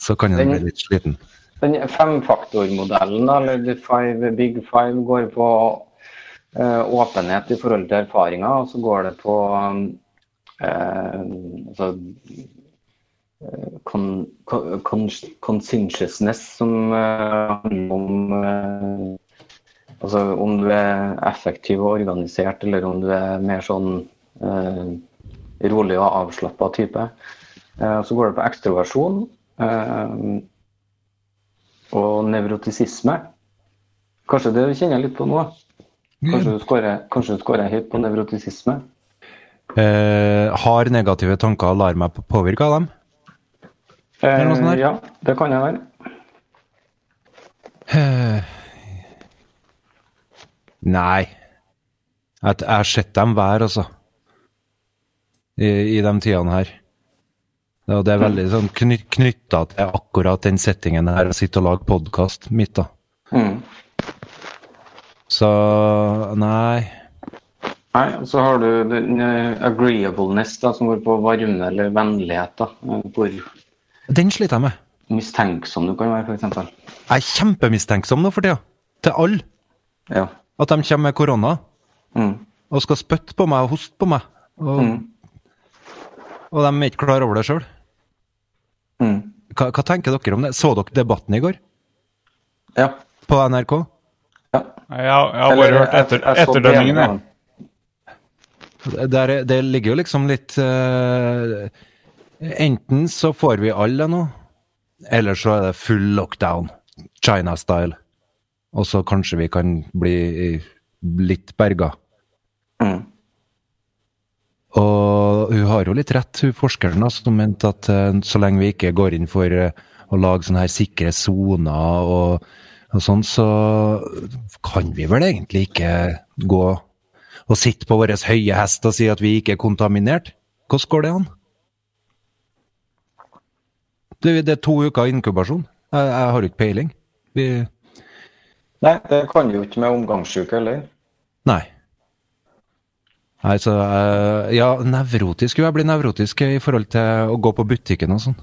så kan en bli litt sliten. Den femfaktormodellen, eller the five, Big Five, går på uh, åpenhet i forhold til erfaringer, og så går det på uh, altså, eh, con, con, con, conscientiousness, som handler handler om Altså om du er effektiv og organisert, eller om du er mer sånn rolig og avslappa type. Eh, så går det på ekstroversjon. Eh, og nevrotisisme. Kanskje det kjenner jeg litt på nå? Kanskje du scorer høyt på nevrotisisme? Eh, har negative tanker og lar meg påvirke av dem? Eh, ja, det kan jeg være. Eh, Nei. Jeg har sett dem hver, altså. I, I de tidene her. Og det er veldig sånn knyt, knytta til akkurat den settingen her, å sitte og lage podkast midt, da. Mm. Så nei. Nei, og så har du den eh, agreeableness, da, som går på varme eller vennlighet. da. Hvor Den sliter jeg med. mistenksom du kan være, f.eks. Jeg er kjempemistenksom nå for tida. Til alle. Ja. At de kommer med korona Mm. og skal spytte på meg og hoste på meg. Og, Mm. Og de er ikke klar over det sjøl. Mm. Hva, hva tenker dere om det? Så dere debatten i går Ja. på NRK? ja. Jeg, jeg har Eller, bare hørt etter, etterdønningene. Der, er- det ligger jo liksom litt uh, Enten så får vi alle det nå, eller så er det full lockdown. China-style. Og så kanskje vi kan bli litt berga. Mm. Og hun har jo litt rett, hun forskeren, da, som mente at eh, så lenge vi ikke går inn for eh, å lage sånne her sikre soner og, og sånn, så kan vi vel egentlig ikke gå og sitte på vår høye hest og si at vi ikke er kontaminert. Hvordan går det an? Det, det er to uker inkubasjon. Jeg, jeg har jo ikke peiling. Vi, Nei, det kan vi jo ikke med omgangssyke heller. Nei. Nei, så eh, Ja, nevrotisk. Jo, jeg blir nevrotisk i forhold til å gå på butikken og sånn.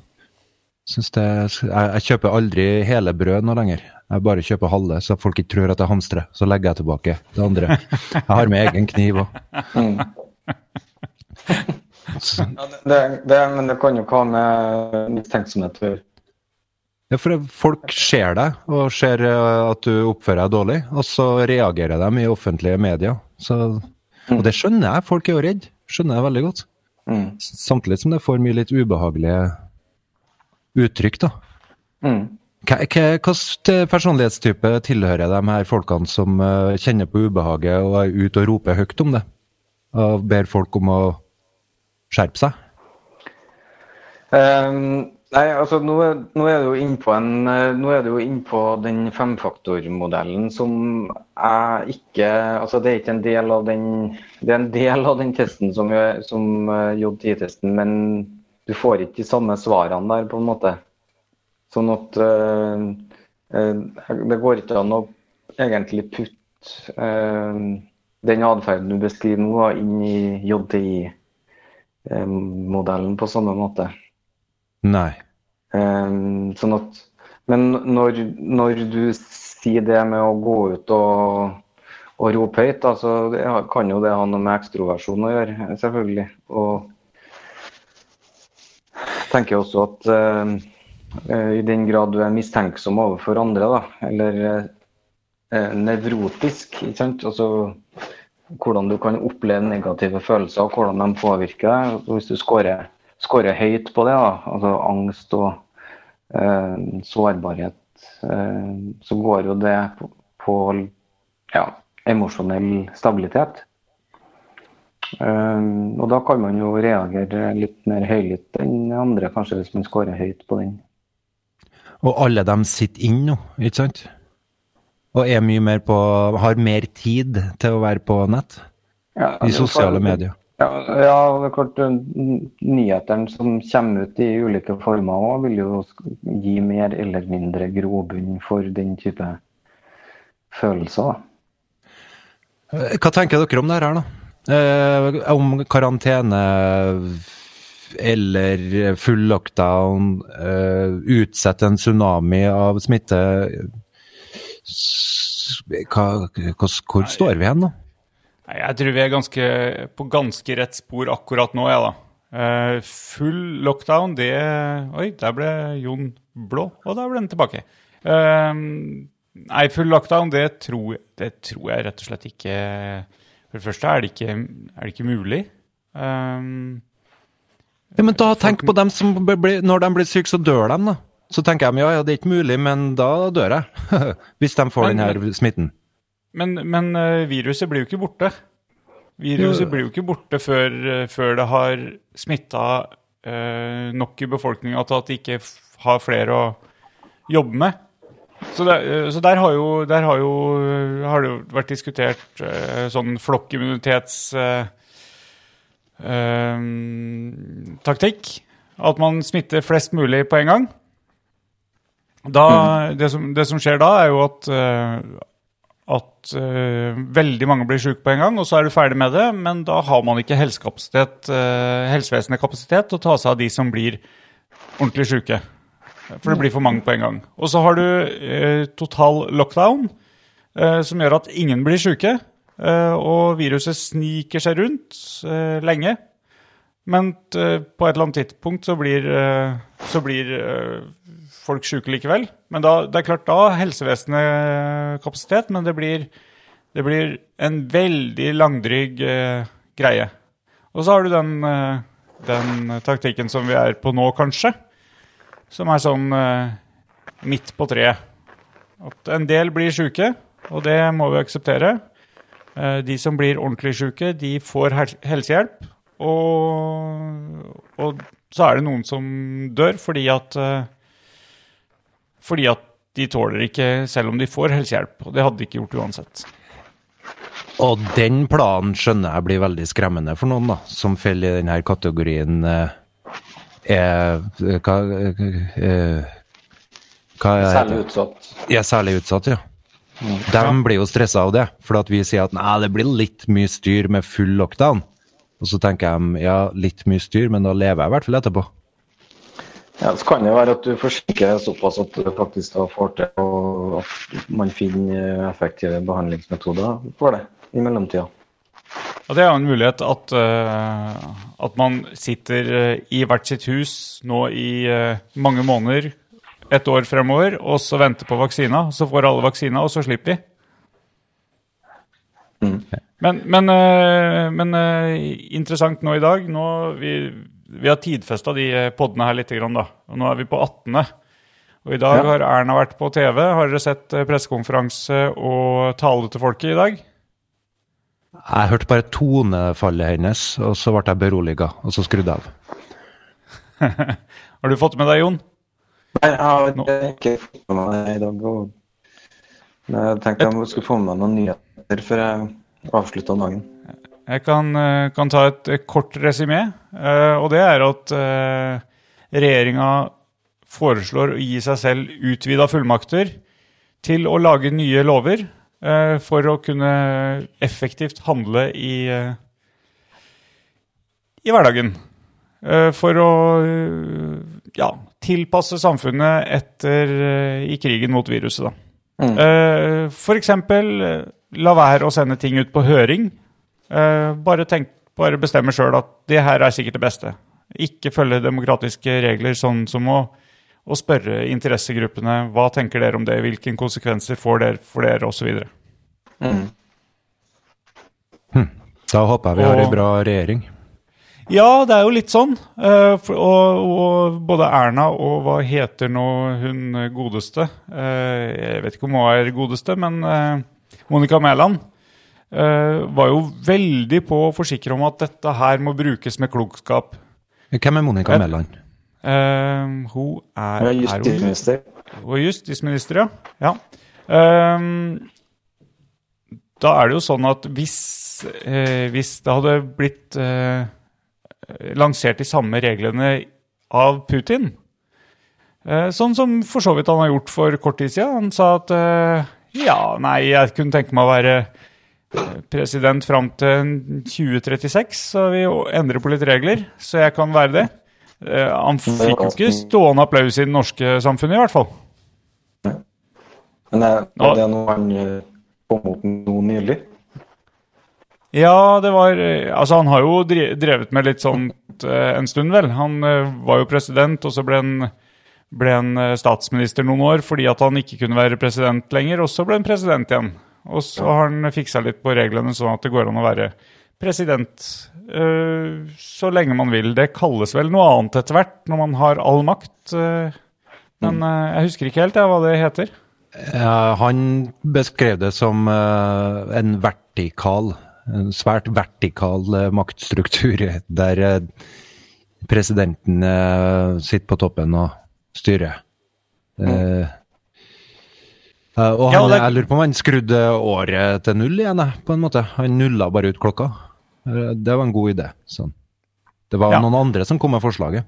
Syns det, jeg, jeg kjøper aldri hele brød nå lenger. Jeg bare kjøper halve, så folk ikke tror at jeg hamstrer. Så legger jeg tilbake det andre. Jeg har med egen kniv òg. Mm. Ja, det, det, men det kan jo ikke ha med mistenksomhet å gjøre. Ja, for folk ser deg, og ser eh, at du oppfører deg dårlig, og så reagerer de i offentlige medier. Så, og det skjønner jeg, folk er jo redd. Skjønner jeg veldig godt. Mm. Samtidig som det får mye litt ubehagelige uttrykk, da. Mm. Hvilken personlighetstype tilhører de her folkene som uh, kjenner på ubehaget og er ute og roper høyt om det? Og ber folk om å skjerpe seg? Ehm, nei, altså nå er, nå er du jo inn eh, er den femfaktormodellen som jeg ikke Altså det er ikke en del av den Det er en del av den testen som, som eh, J10-testen, men du får ikke de samme svarene der, på en måte. Sånn at eh, det går ikke an å egentlig putte eh, den atferden du beskriver nå, inn i JTI-modellen på samme måte. Nei. Um, sånn at, men når, når du sier det med å gå ut og, og rope høyt, så det, kan jo det ha noe med ekstroversjon å gjøre, selvfølgelig. Og tenker også at eh, i den grad du er mistenksom overfor andre, da, eller eh, nevrotisk, ikke sant? Altså, hvordan du kan oppleve negative følelser og hvordan de påvirker deg. Hvis du scorer, scorer høyt på det, da, altså angst og eh, sårbarhet, eh, så går jo det på, på ja, emosjonell stabilitet. Eh, og da kan man jo reagere litt mer høylytt enn andre, kanskje hvis man scorer høyt på den. Og alle de sitter inn nå, ikke sant? Og er mye mer på Har mer tid til å være på nett? Ja, I sosiale medier. Ja, ja, det er klart nyhetene som kommer ut i ulike former også, vil jo gi mer eller mindre grobunn for den type følelser. Hva tenker dere om det her, da? Eh, om karantene eller full lockdown, eh, utsette en tsunami av smitte hva, hva, Hvor står vi hen nå? Jeg tror vi er ganske, på ganske rett spor akkurat nå, jeg, da. Eh, full lockdown, det Oi, der ble Jon blå, og der ble den tilbake. Eh, nei, full lockdown, det tror, det tror jeg rett og slett ikke For det første er det ikke, er det ikke mulig. Eh, Ja, men da tenk på dem som blir- blir- Når de blir syke, så dør de, da. Så tenker de ja, ja, det er ikke mulig, men da dør jeg. Hvis de får Men- den her smitten. Men, men eh, viruset blir jo ikke borte. Viruset blir jo ikke borte før, eh, før det har smitta eh, nok i befolkninga til at de ikke har flere å jobbe med. Så, det, eh, så der, har jo, der har, jo, har det jo vært diskutert eh, sånn flokkimmunitets... Eh. At man smitter flest mulig på en gang. Da, det, som, det som skjer da, er jo at, at uh, veldig mange blir syke på en gang, og så er du ferdig med det, men da har man ikke helsekapasitet, uh, helsevesenet kapasitet til å ta seg av de som blir ordentlig syke. For det blir for mange på en gang. Og så har du uh, total lockdown, som gjør at ingen blir syke, og viruset sniker seg rundt lenge. Men på et eller annet tidspunkt så blir, så blir folk syke likevel. Men da, det er klart da har helsevesenet kapasitet, men det blir, det blir en veldig langdrygg eh, greie. Og så har du den, eh, den taktikken som vi er på nå, kanskje, som er sånn eh, midt på treet. At en del blir syke, og det må vi akseptere. Eh, de som blir ordentlig syke, de får hel helsehjelp. Og, og så er det noen som dør fordi at eh, Fordi at de tåler ikke, selv om de får helsehjelp. Og det hadde de ikke gjort uansett. Og den planen skjønner jeg blir veldig skremmende for noen, da, som faller i denne kategorien eh, er hva, eh, hva er Særlig utsatt. Ja, særlig utsatt, ja. De blir jo stressa av det, for at vi sier at nei, det blir litt mye styr med full lockdown. Og så tenker de ja, litt mye styr, men da lever jeg i hvert fall etterpå. Ja, Så kan det være at du forsikrer såpass at du faktisk da får til og at man finner effektive behandlingsmetoder for det i mellomtida. Og det er jo en mulighet at, eh, at man sitter eh, i hvert sitt hus nå i eh, mange måneder, et år fremover, og så venter på vaksina. Så får alle vaksina, og så slipper vi. Men, men, eh, men eh, interessant nå i dag. Nå, vi, vi har tidfesta de podene her litt, grann, da. Og nå er vi på 18. Og i dag Ja. har Erna vært på TV. Har dere sett eh, pressekonferanse og tale til folket i dag? Jeg hørte bare tonefallet hennes, og så ble jeg beroliga, og så skrudde jeg av. Har du fått med deg, Jon? Nei, jeg har ikke fått med meg det i dag. Og jeg tenkte jeg skulle få med meg noen nyheter før jeg avslutta dagen. Jeg kan, eh, kan ta et eh, kort resymé, eh, og det er at uh, regjeringa foreslår å gi seg selv utvida fullmakter til å lage nye lover eh, for å kunne effektivt handle i, eh, i hverdagen. Eh, for å eh, ja, tilpasse samfunnet etter eh, i krigen mot viruset, da. Mm. F.eks. Eh, la være å sende ting ut på høring. Eh, bare, tenk, bare bestemme sjøl at det her er sikkert det beste. Ikke følge demokratiske regler, sånn som å, å spørre interessegruppene hva tenker dere om det, hvilke konsekvenser får dere for dere, osv. Mm. Da håper jeg vi har ei bra regjering. Ja, det er jo litt sånn. Uh, for, og, og både Erna og hva heter nå hun godeste Uh, Jeg vet ikke om hun er godeste, men uh, Monica Mæland var jo veldig på å forsikre om at dette her må brukes med klokskap. Hvem er Monica Mæland? Uh, hun er, er er hun- justisminister. Justisminister, ja. ja. Uh, da er det jo sånn at hvis, uh, hvis det hadde blitt eh, lansert de samme reglene av Putin eh, Sånn som for så vidt han har gjort for kort tid siden. Han sa at eh, ja, nei, jeg kunne tenke meg å være eh, president fram til 2036, så vi endrer på litt regler, så jeg kan være det. Eh, han fikk jo ikke stående applaus i det norske samfunnet, i hvert fall. Men er, Ja. det noe han eh, kom opp med noe nylig. Ja, det var eh, Altså, han har jo drevet med litt sånt eh, en stund, vel. Han eh, var jo president, og så ble han, ble han eh, statsminister noen år fordi at han ikke kunne være president lenger, og så ble han president igjen. Og så har han fiksa litt på reglene sånn at det går an å være president eh, så lenge man vil. Det kalles vel noe annet etter hvert, når man har all makt. eh, men eh, jeg husker ikke helt jeg, hva det heter. Han beskrev det som en vertikal, en svært vertikal maktstruktur, der presidenten sitter på toppen og styrer. Eh, eh, og Ja, han, og det jeg lurer på om han skrudde året til null igjen, på en måte. Han nulla bare ut klokka. Eh, Det var en god idé. Sånn. Det var Ja. noen andre som kom med forslaget.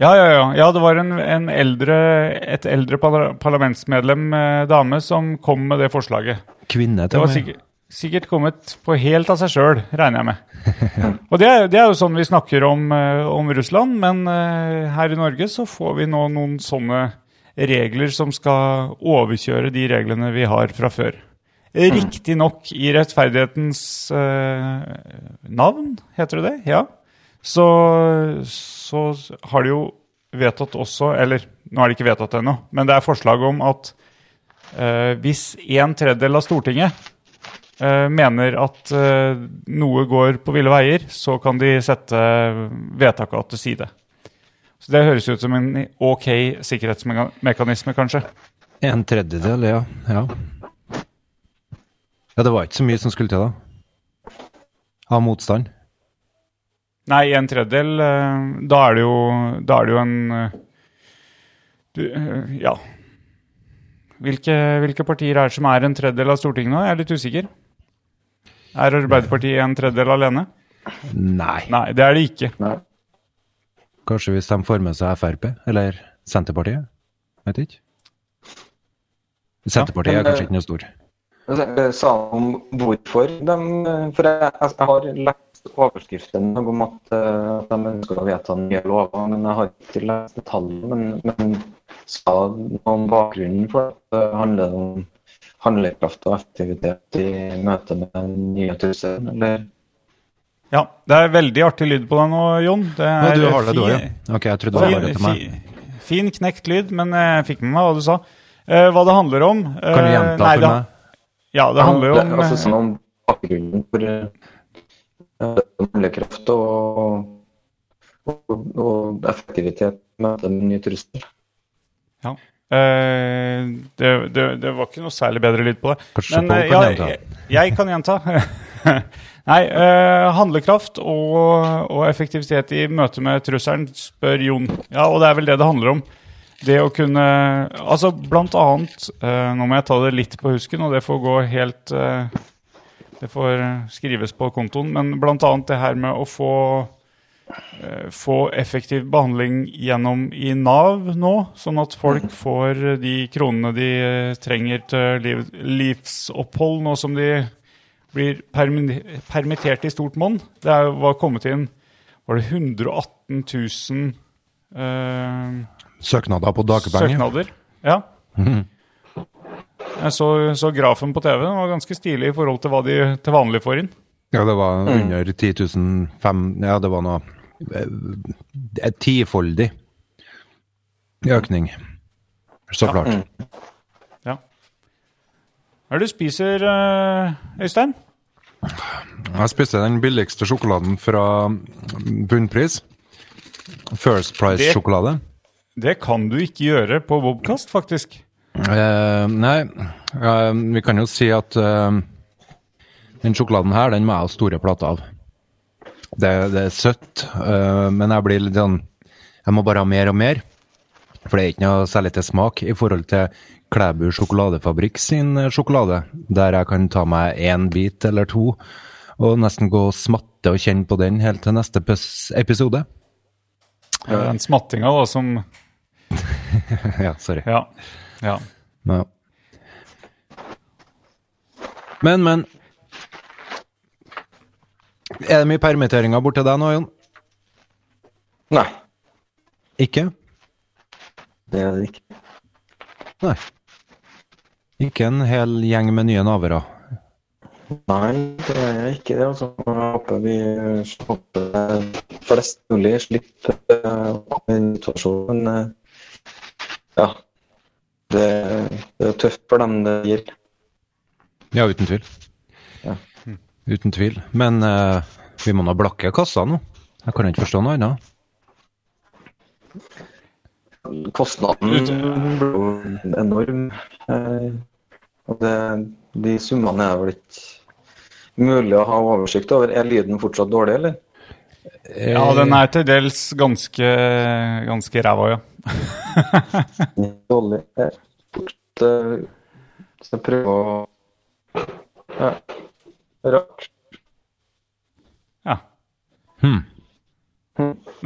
Ja, ja, ja. ja det var en, en eldre, et eldre parlamentsmedlem, eh, dame, som kom med det forslaget. Kvinne Det til var og med. sikkert, sikkert kommet på helt av seg sjøl, regner jeg med. Og det er, det er jo sånn vi snakker om, eh, om Russland, men eh, her i Norge så får vi nå noen sånne regler som skal overkjøre de reglene vi har fra før. Riktignok i rettferdighetens eh, navn, heter det det? Ja. Så, så har de jo vedtatt også, eller nå er det ikke vedtatt ennå, men det er forslag om at eh, hvis en tredjedel av Stortinget eh, mener at eh, noe går på ville veier, så kan de sette vedtaket til side. Så det høres ut som en ok sikkerhetsmekanisme, kanskje. En tredjedel, ja. ja. Ja, det var ikke så mye som skulle til, da. Av motstand. Nei, en tredjedel, eh, da er det jo, da er det jo en eh, du, eh, Ja. Hvilke, hvilke partier er det som er en tredjedel av Stortinget nå? Jeg er litt usikker. Er Arbeiderpartiet en tredjedel alene? Nei. Nei, det er det ikke. Nei. Kanskje hvis de får med seg Frp, eller Senterpartiet? Vet ikke. Senterpartiet men, er kanskje eh, ikke noe stor. Jeg sa om hvorfor de For jeg, jeg har lest overskriften om at, eh, at de ønsker å vedta nye lover, men jeg har ikke lest detaljene. Men, men sa noe om bakgrunnen for at det handler om handlekraft og effektivitet i møte med den nye trusselen, eller? Ja, det er veldig artig lyd på deg nå, Jon. Det Ja, er du har det, du òg, ja. Ok, jeg trodde det var bare til meg. fin, fin knekt lyd, men jeg fikk med meg hva du sa. Eh, hva det handler om eh, Kan du gjenta nei, for meg? Ja, det handler jo om altså, eh, sånn om bakgrunnen for eh, uh, og, og, og effektivitet med nye trusler. Eh, det, det, det var ikke noe særlig bedre lyd på det. Kanskje Men eh, kan jeg, jeg, jeg kan gjenta. Nei, eh, handlekraft og, og effektivitet i møte med trusselen, spør Jon. Ja, og det er vel det det handler om. Det å kunne Altså, blant annet eh, Nå må jeg ta det litt på husken, og det får gå helt eh, Det får skrives på kontoen, men blant annet det her med å få få effektiv behandling gjennom i Nav nå, sånn at folk får de kronene de trenger til liv, livsopphold, nå som de blir permittert i stort monn. Det er, var kommet inn var det 118 000 eh, Søknader på dagpenger. søknader. Ja. Jeg så, så grafen på TV. Den var ganske stilig i forhold til hva de til vanlig får inn. Ja, det var under 10 000 fem, Ja, det var noe eh, Et tifoldig økning. Så klart. Ja. Hva er det du spiser, eh, Øystein? Jeg spiste den billigste sjokoladen fra bunnpris. First Price-sjokolade. Det kan du ikke gjøre på Wobcast, faktisk. Eh, nei, eh, vi kan jo si at eh, den sjokoladen her, den må jeg ha store plater av. Det, det er søtt, eh, men jeg blir litt sånn Jeg må bare ha mer og mer. For det er ikke noe særlig til smak i forhold til Klæbu sjokoladefabrikk sin eh, sjokolade, der jeg kan ta meg én bit eller to og nesten gå og smatte og kjenne på den helt til neste episode. Den smattinga, da, som ja, sorry. Ja. ja. Ja. Men, men Er det mye permitteringer borti deg nå, Jon? Nei, Ikke? det er det ikke. Nei. Ikke en hel gjeng med nye navere? Nei, det er ikke det. altså. Jeg håper vi slipper flest mulig slipper uh, situasjonen. Eh, ja, det, det er tøft for dem det gjelder. Ja, uten tvil. Ja. Uten tvil. Men uh, vi må nå blakke kassa nå. Jeg kan ikke forstå noe annet. Kostnaden blir jo enorm. eh, Og det, de summene er vel ikke mulig å ha oversikt over. Er lyden fortsatt dårlig, eller? ja, den er til dels ganske, ganske ræva, ja. Dårlig. er fort, eh, Så jeg prøver å Ja. Rart. ja. Hmm.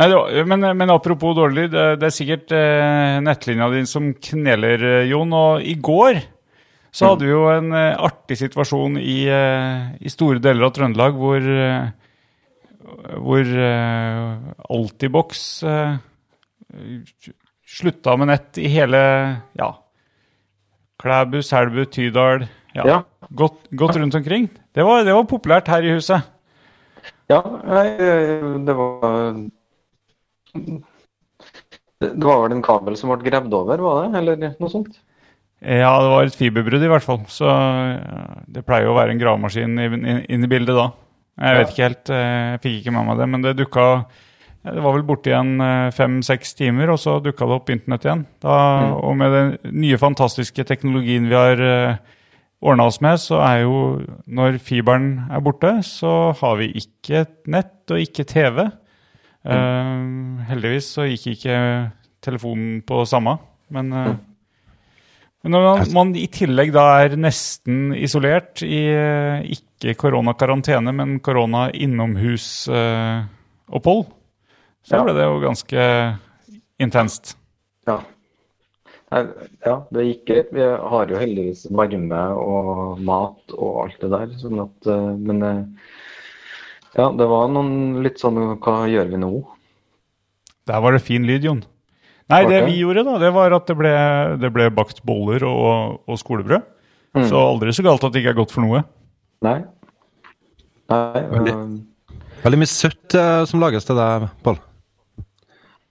Nei, men, men apropos dårlig lyd, det, det er sikkert eh, nettlinja di som kneler, eh, Jon. Og i går så hadde vi jo en eh, artig situasjon i, eh, i store deler av Trøndelag hvor, eh, hvor eh, Altibox eh, slutta med nett i hele ja, Klæbu, Selbu, Tydal. Ja, Ja. Godt, godt rundt omkring. Det var, det var populært her i huset. Ja, eh, det var Det var vel en kabel som ble gravd over, var det? Eller noe sånt? Ja, det var et fiberbrudd i hvert fall. Så det pleier jo å være en gravemaskin inn, i bildet da. Jeg vet ikke helt, eh, jeg fikk ikke med meg det, men det dukka Det var vel borte igjen fem-seks timer, og så dukka det opp internett igjen. Da, Og med den nye, fantastiske teknologien vi har uh, ordna oss med, så er jo Når fiberen er borte, så har vi ikke nett og ikke TV. Eh, heldigvis så gikk ikke telefonen på samme, men uh, men når man, man i tillegg da er nesten isolert i eh, ikke koronakarantene, men korona-innomhusopphold, så Ja. ble det jo ganske intenst. Ja. Ja, det gikk greit. Vi har jo heldigvis varme og mat og alt det der. Sånn at, eh, men eh, ja, det var noen litt sånn Hva gjør vi nå? Der var det fin lyd, Jon. Nei, det vi gjorde, da, det var at det ble, det ble bakt boller og, og skolebrød. Mm. Så aldri så galt at det ikke er godt for noe. Nei. Nei Veldig. eh, Veldig mye søtt som lages til deg, Pål.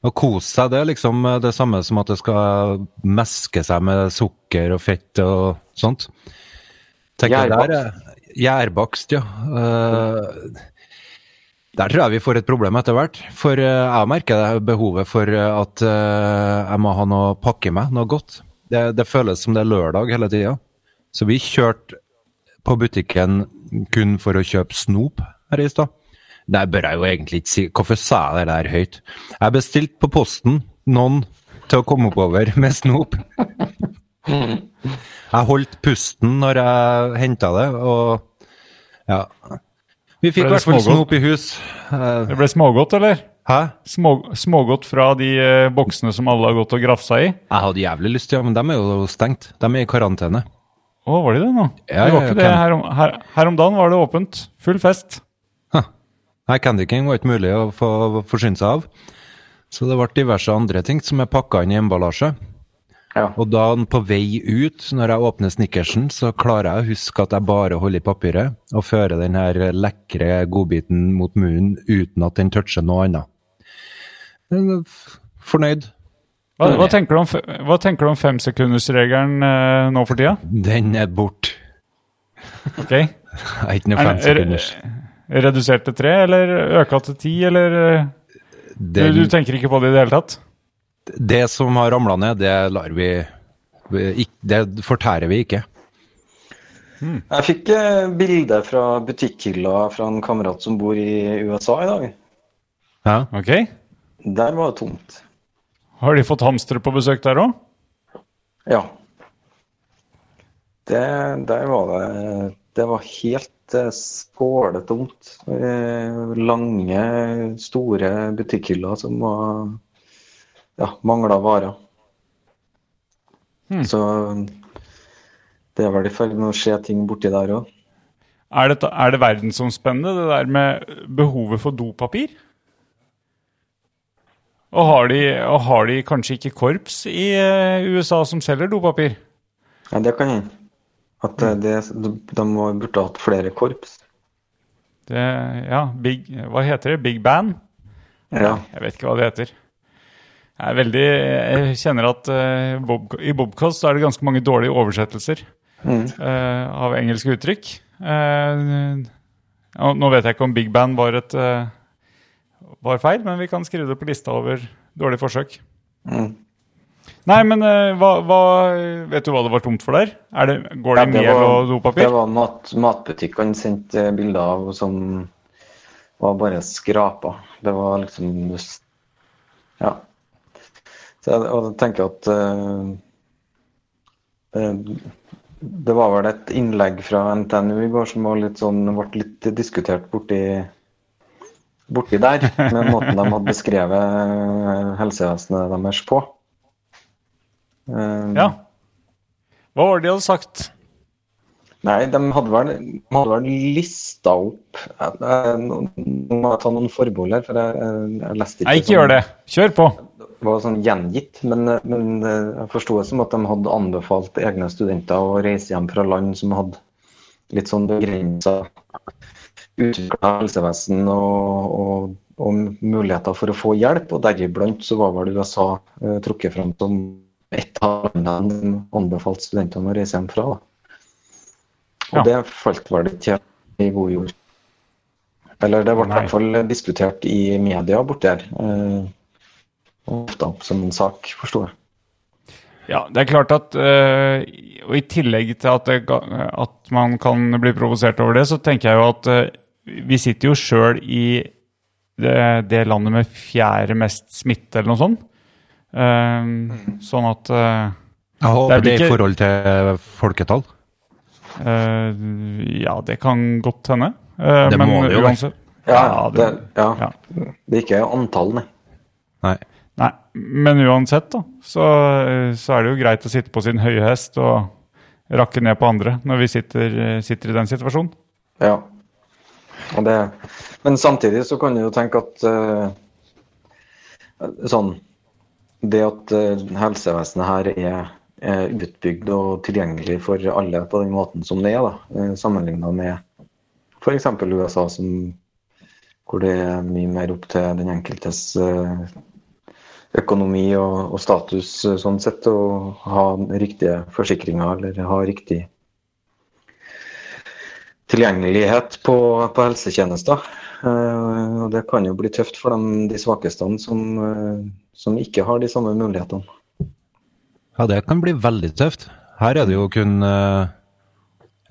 Å kose seg, det er liksom eh, det samme som at det skal meske seg med sukker og fett og sånt. Gjærbakst. eh, Gjærbakst, ja. Uh, der tror jeg vi får et problem etter hvert. For jeg merker det behovet for at jeg må ha noe pakke i meg, noe godt. Det, det føles som det er lørdag hele tida. Så vi kjørte på butikken kun for å kjøpe snop her i stad. Det bør jeg jo egentlig ikke si. Hvorfor sa jeg det der høyt? Jeg bestilte på posten noen til å komme oppover med snop. Jeg holdt pusten når jeg henta det, og ja. Vi fikk i hvert fall snop i hus. Eh, Det ble smågodt, eller? Hæ? Små, smågodt fra de eh, boksene som alle har gått og grafsa i? Jeg hadde jævlig lyst, til ja, men de er jo stengt. De er i karantene. Å, var de det nå? Ja, det var ikke det. Her om, her, her om dagen var det åpent. Full fest. Nei, Candy King var ikke mulig å få forsyne seg av. Så det ble diverse andre ting som er pakka inn i emballasje. Ja. Og da på vei ut, når jeg åpner snickersen, så klarer jeg å huske at jeg bare holder i papiret og fører den her lekre godbiten mot munnen uten at den toucher noe annet. Fornøyd. Hva, hva, tenker, du om, hva tenker du om femsekundersregelen eh, nå for tida? Den er borte. Ok. Jeg er ikke noe Er, er, sekunders. Redusert til tre, eller øka til ti, eller Den, du, du tenker ikke på det i det hele tatt? Det som har ramla ned, det lar vi Det fortærer vi ikke. Jeg fikk eh, bilde fra butikkhylla fra en kamerat som bor i USA i dag. Ja. Ok. Der var det tomt. Har de fått hamstere på besøk der òg? Ja. Det, der var det Det var helt eh, skåletomt. Eh, Lange, store butikkhyller som var Ja, mangla varer. Så det er vel i ferd med å skje ting borti der òg. Er, det, er det verdensomspennende, det der med behovet for dopapir? Og har de, og har de kanskje ikke korps i eh, USA som selger dopapir? Ja, det kan hende. At eh, det, de burde hatt flere korps. Det, ja, big, hva heter det? Big Band? Ja. Jeg vet ikke hva det heter. Jeg, er veldig, jeg kjenner at uh, Bob, i Bobcast så er det ganske mange dårlige oversettelser Mm. uh, av engelske uttrykk. Uh, nå vet jeg ikke om Big Band var, et, var feil, men vi kan skrive det på lista over dårlige forsøk. Mm. Nei, men uh, hva, hva, vet du hva det var tomt for der? Er det, går det Ja, det mel var- og dopapir? Det var mat, matbutikkene sendte bilder av som var bare skrapa. Det var liksom Ja. Så jeg, og jeg tenker at uh, uh, Det var vel et innlegg fra NTNU i går som var litt sånn, ble litt diskutert borti, borti der, med måten de hadde beskrevet helsevesenet deres på. Eh, Ja. Hva var det de hadde sagt? Nei, de hadde vel, de hadde vel lista opp jeg- Nå må jeg ta noen forbehold her, for jeg, jeg, leste ikke Nei, ikke gjør det. Kjør på. Det var sånn gjengitt, men, men eh, jeg forsto det som at de hadde anbefalt egne studenter å reise hjem fra land som hadde litt sånn begrensa utvikla helsevesen og, og, og muligheter for å få hjelp, og deriblant så var vel USA eh, trukket fram som et av landene de anbefalte studentene å reise hjem fra. Da. Og Ja. det falt vel ikke i god jord. Eller det ble i hvert fall diskutert i media borti her. Eh, ofte opp som en sak, forsto jeg. Ja, det er klart at eh, Og i tillegg til at, det, at man kan bli provosert over det, så tenker jeg jo at eh, vi sitter jo sjøl i det, det landet med fjerde mest smitte, eller noe sånt. Eh, Sånn at uh, Jeg håper Det det, i forhold til folketall. Uh, Ja, det kan godt hende. Uh, Det men må det jo være. uansett Ja, det- det, ja. ja. det er ikke antall, nei. Nei. Nei, men uansett, da, så, så er det jo greit å sitte på sin høye hest og rakke ned på andre når vi sitter, sitter i den situasjonen. Ja. Og det, men samtidig så kan du jo tenke at uh, sånn Det at eh, helsevesenet her er, er utbygd og tilgjengelig for alle på den måten som det er, da, uh, sammenligna med f.eks. USA, som, hvor det er mye mer opp til den enkeltes eh, økonomi og, og status eh, sånn sett, å ha riktige forsikringer eller ha riktig tilgjengelighet på, på helsetjenester. Eh, og det kan jo bli tøft for dem, de svakeste som, eh, som ikke har de samme mulighetene. Ja, det kan bli veldig tøft. Her er det jo kun eh,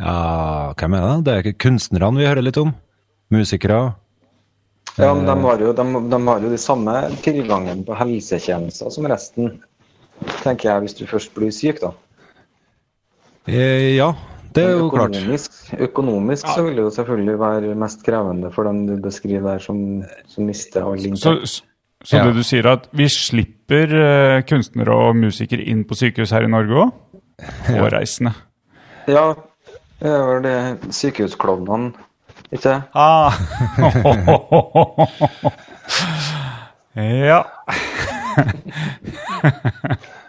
Ja, hvem er det? Det er ikke kunstnerne vi hører litt om. Musikere. Ja, men de har, jo, de, de har jo de samme tilgangen på helsetjenester som resten, tenker jeg, hvis du først blir syk, da. Ja, det er jo klart. Økonomisk, ja. så vil det jo selvfølgelig være mest krevende for dem du beskriver der, som, som mister all inntekt. så så Ja. det du sier, er at vi slipper eh, kunstnere og musikere inn på sykehus her i Norge òg? Hårreisende. Ja, det er vel det sykehusklovnene, ikke det? Ah. ja.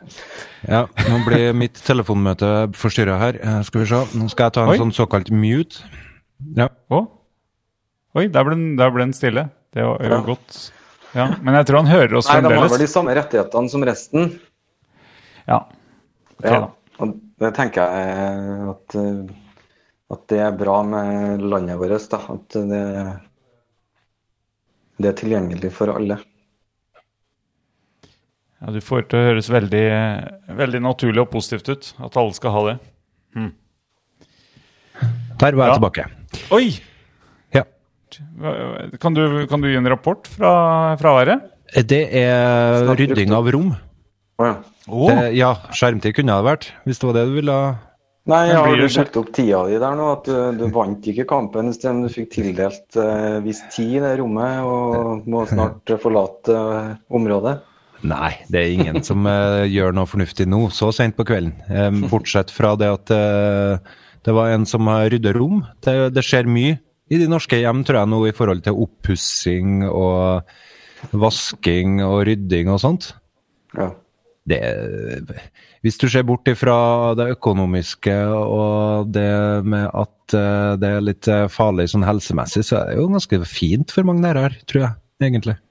Ja, nå blir mitt telefonmøte forstyrra her. Eh, Skal vi se. Nå skal jeg ta en Oi. sånn såkalt mute. Ja. Å? Oi, der ble, den, der ble den stille. Det var jo Ja. godt. Ja, Men jeg tror han hører oss Nei, de har vel de samme rettighetene som resten. Ja. Okay, Ja, og det tenker jeg at, at det er bra med landet vårt. Da. At det, det er tilgjengelig for alle. Ja, du får det til å høres veldig, veldig naturlig og positivt ut. At alle skal ha det. Der var jeg Ja. tilbake. Oi! Ja. Kan du, kan du gi en rapport fra fraværet? Det er rydding av rom. Å ja. Det, ja, skjermtid kunne det vært, hvis det var det du ville. Nei, jeg har jo brukt opp tida di der nå? At du, du vant ikke kampen men du fikk tildelt uh, viss tid i det rommet og må snart forlate området? Nei, det er ingen som uh, gjør noe fornuftig nå, så sent på kvelden. Um, bortsett fra det at uh, det var en som har ryddet rom. Det, det skjer mye i de norske hjem, tror jeg, nå i forhold til oppussing og vasking og rydding og sånt. Ja. det, hvis du ser bort ifra det økonomiske og det med at uh, det er litt farlig sånn helsemessig, så er det jo ganske fint for mange lærere, tror jeg, egentlig.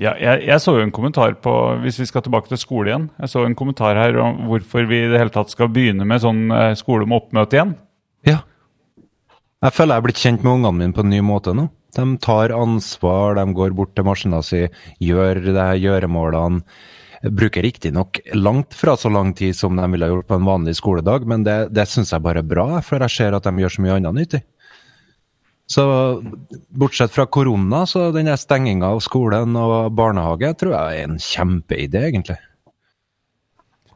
Ja, jeg, jeg så jo en kommentar på, hvis vi skal tilbake til skole igjen, jeg så en kommentar her om hvorfor vi i det hele tatt skal begynne med sånn eh, skole med oppmøte igjen. Ja. Jeg føler jeg er blitt kjent med ungene mine på en ny måte nå. De tar ansvar, de går bort til maskina si, gjør det her gjøremålene. Bruker riktignok langt fra så lang tid som de ville gjort på en vanlig skoledag, men det, det syns jeg bare er bra, for jeg ser at de gjør så mye annet nyttig. Så bortsett fra korona, så den stenginga av skolen og barnehage tror jeg er en kjempeidé, egentlig.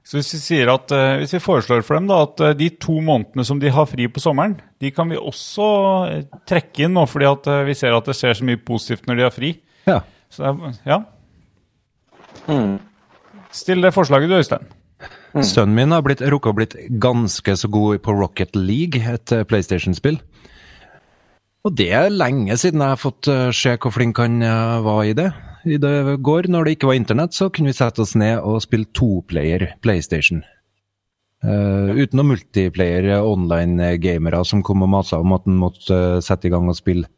Så hvis vi sier at, eh, hvis vi foreslår for dem da, at eh, de to månedene som de har fri på sommeren, de kan vi også eh, trekke inn nå, fordi at vi ser at det skjer så mye positivt når de har fri. Ja. Så ja, Mm. still det forslaget du, Øystein. Sønnen min har blitt, rukket å blitt ganske så god på Rocket League, et PlayStation-spill. Og det er lenge siden jeg har fått eh, se hvor flink han eh, var i det. I det går, når det ikke var internett, så kunne vi sette oss ned og spille toplayer PlayStation. Uh, uten noen multiplayer online-gamere som kom og masa om at en måtte uh, sette i gang og spille.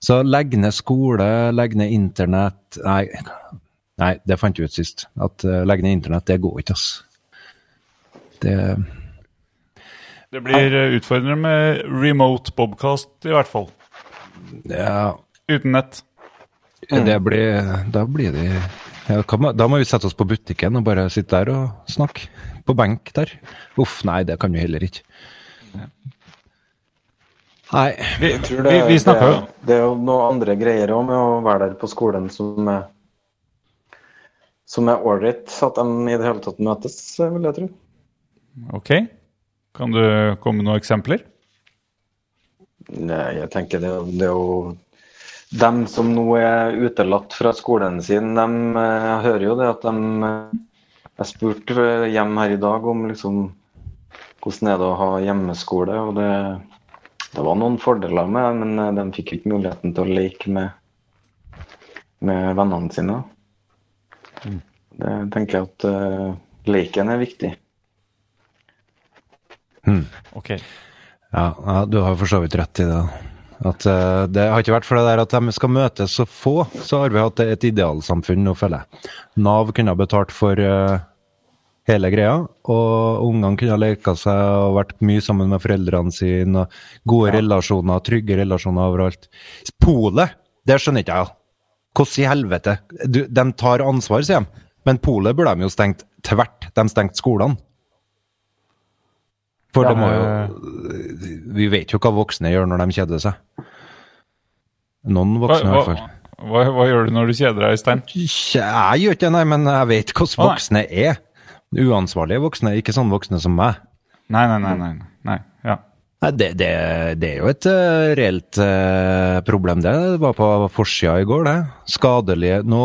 Så legg ned skole, legg ned internett Nei, nei det fant vi ut sist. At uh, legge ned internett, det går ikke, ass. Det Det blir eh, utfordrende med remote bobcast, i hvert fall. Ja, Uten nett. det blir Da blir det ja, Da må vi sette oss på butikken og bare sitte der og snakke. På benk der. Uff, nei, det kan vi heller ikke. Nei. Vi, det, vi, vi snakker jo det, det er jo noen andre greier òg med å være der på skolen som er som er ålreit at de i det hele tatt møtes, vil jeg tro. Ok. Kan du komme med noen eksempler? Nei, jeg tenker det, det er jo dem som nå er utelatt fra skolen sin, dem, eh, jeg hører jo det at de eh, Jeg spurte hjem her i dag om liksom hvordan er det å ha hjemmeskole, og det, det var noen fordeler med det, men eh, de fikk ikke muligheten til å leke med, med vennene sine. Det tenker jeg at uh, leken er viktig. Ok. Ja, ja, du har for så vidt rett i det. At uh, Det har ikke vært for det der at de skal møtes så få, så har vi hatt et idealsamfunn nå, føler jeg. Nav kunne ha betalt for uh, hele greia, og ungene kunne ha leka seg og vært mye sammen med foreldrene sine. og Gode relasjoner, trygge relasjoner overalt. Polet, det skjønner ikke jeg. Hvordan i helvete? Du, de tar ansvar, sier de. Men polet burde de jo stengt tvert. De stengte skolene. For Ja, det må jo Vi vet jo hva voksne gjør når de kjeder seg. Noen Hva, voksne, i hvert fall. hva, hva gjør du når du kjeder deg, Stein? Jeg gjør ikke det, nei, men jeg vet hvordan voksne er. Uansvarlige voksne, ikke sånne voksne som meg. Nei, nei, nei. nei, nei. Ja. Nei, det, det, det er jo et uh, reelt uh, problem, det. Det var på forsida i går, det. Skadelige Nå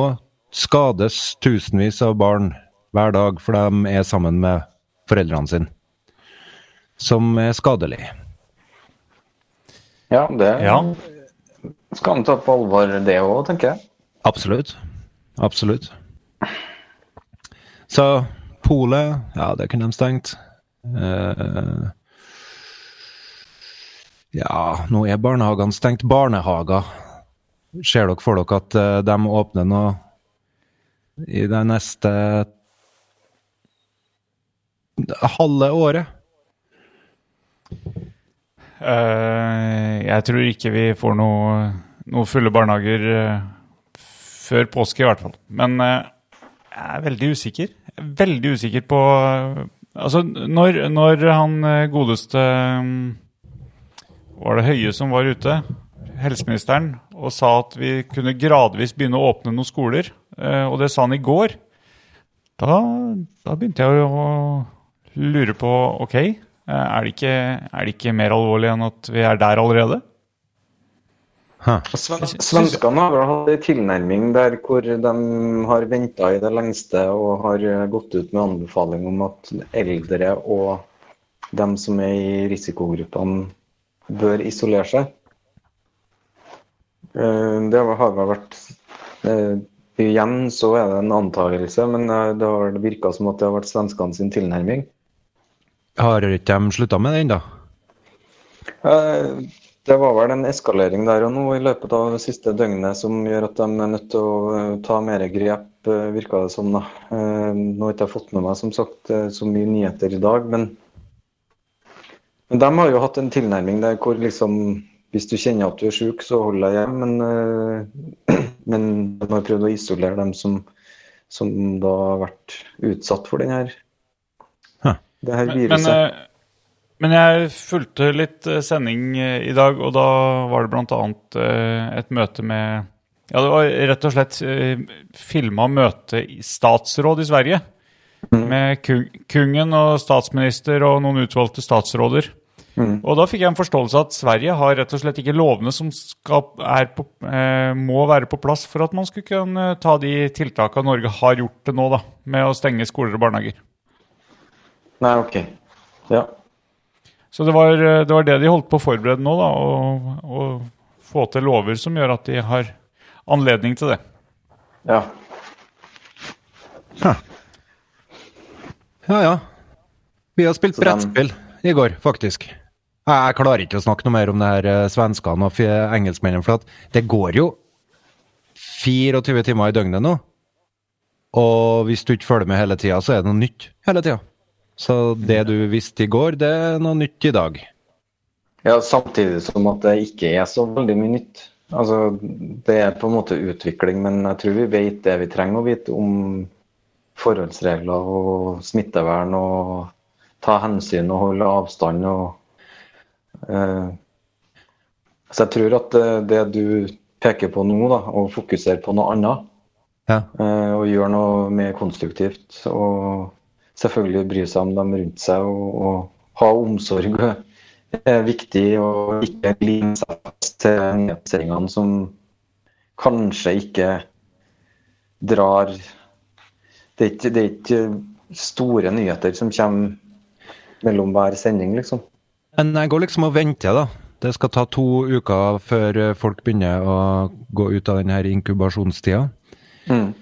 skades tusenvis av barn hver dag for de er sammen med foreldrene sine. Som er skadelig. Ja, det ja. skal man ta på alvor, det òg, tenker jeg. Absolutt. Absolutt. Så polet, ja, det kunne de stengt. Uh, ja, nå er barnehagene stengt. Barnehager. Ser dere for dere at eh, de åpner nå i det neste halve året? Eh, jeg tror ikke vi får noe, noe fulle barnehager uh, før påske, i hvert fall. Men uh, jeg er veldig usikker. Er veldig usikker på Altså, når, når han godeste mm, Var det Høie som var ute? Helseministeren, og sa at vi kunne gradvis begynne å åpne noen skoler. Og det sa han i går. Da, da begynte jeg å lure på OK, er det, ikke, er det ikke mer alvorlig enn at vi er der allerede? Sven svenskene har vel hatt en tilnærming der hvor de har venta i det lengste og har gått ut med anbefaling om at eldre og dem som er i risikogruppene, bør isolere seg. Eh, Det har vel vært eh, Igjen så er det en antakelse, men eh, det har virka som at det har vært svenskene sin tilnærming. Har ikke de slutta med det ennå? Eh, Det var vel en eskalering der og nå i løpet av det siste døgnet som gjør at de er nødt til å eh, ta mer grep, eh, virka det som. da. Nå har jeg ikke fått med meg som sagt så mye nyheter i dag, men, de har jo hatt en tilnærming der hvor liksom hvis du kjenner at du er syk, så hold deg hjemme. Men, men de har prøvd å isolere dem som, som da har vært utsatt for denne. Det her Men, men, eh, men jeg fulgte litt eh, sending eh, i dag, og da var det bl.a. et møte med Ja, det var rett og slett filma møte i statsråd i Sverige. Med ku- kungen og statsminister og noen utvalgte statsråder. Og da fikk jeg en forståelse av at Sverige har rett og slett ikke lovene som skal, på, eh, må være på plass for at man skulle kunne ta de tiltakene Norge har gjort til nå, da, med å stenge skoler og barnehager. Nei, OK. Ja. Så det var, det var det de holdt på å forberede nå, da, å, å få til lover som gjør at de har anledning til det. ja. Ja, ja. Vi har spilt brettspill i går, faktisk. Jeg, klarer ikke å snakke noe mer om det her eh, svenskene og engelskmennene, for at det går jo 24 timer i døgnet nå. Og hvis du ikke følger med hele tida, så er det noe nytt hele tida. Så det du visste i går, det er noe nytt i dag. Ja, samtidig som at det ikke er så veldig mye nytt. Altså, det er på en måte utvikling, men jeg tror vi vet det vi trenger å vite om forholdsregler og smittevern og ta hensyn og holde avstand og eh, Så jeg tror at det, det du peker på nå, da, å fokusere på noe annet Ja. eh, og gjøre noe mer konstruktivt og selvfølgelig bry seg om dem rundt seg og, og ha omsorg er viktig og ikke lime seg fast til nyhetssendingene som kanskje ikke drar det er, ikke, det er ikke store nyheter som kommer mellom hver sending, liksom. Men jeg går liksom og venter, da. Det skal ta to uker før eh, folk begynner å gå ut av denne inkubasjonstida. Mm.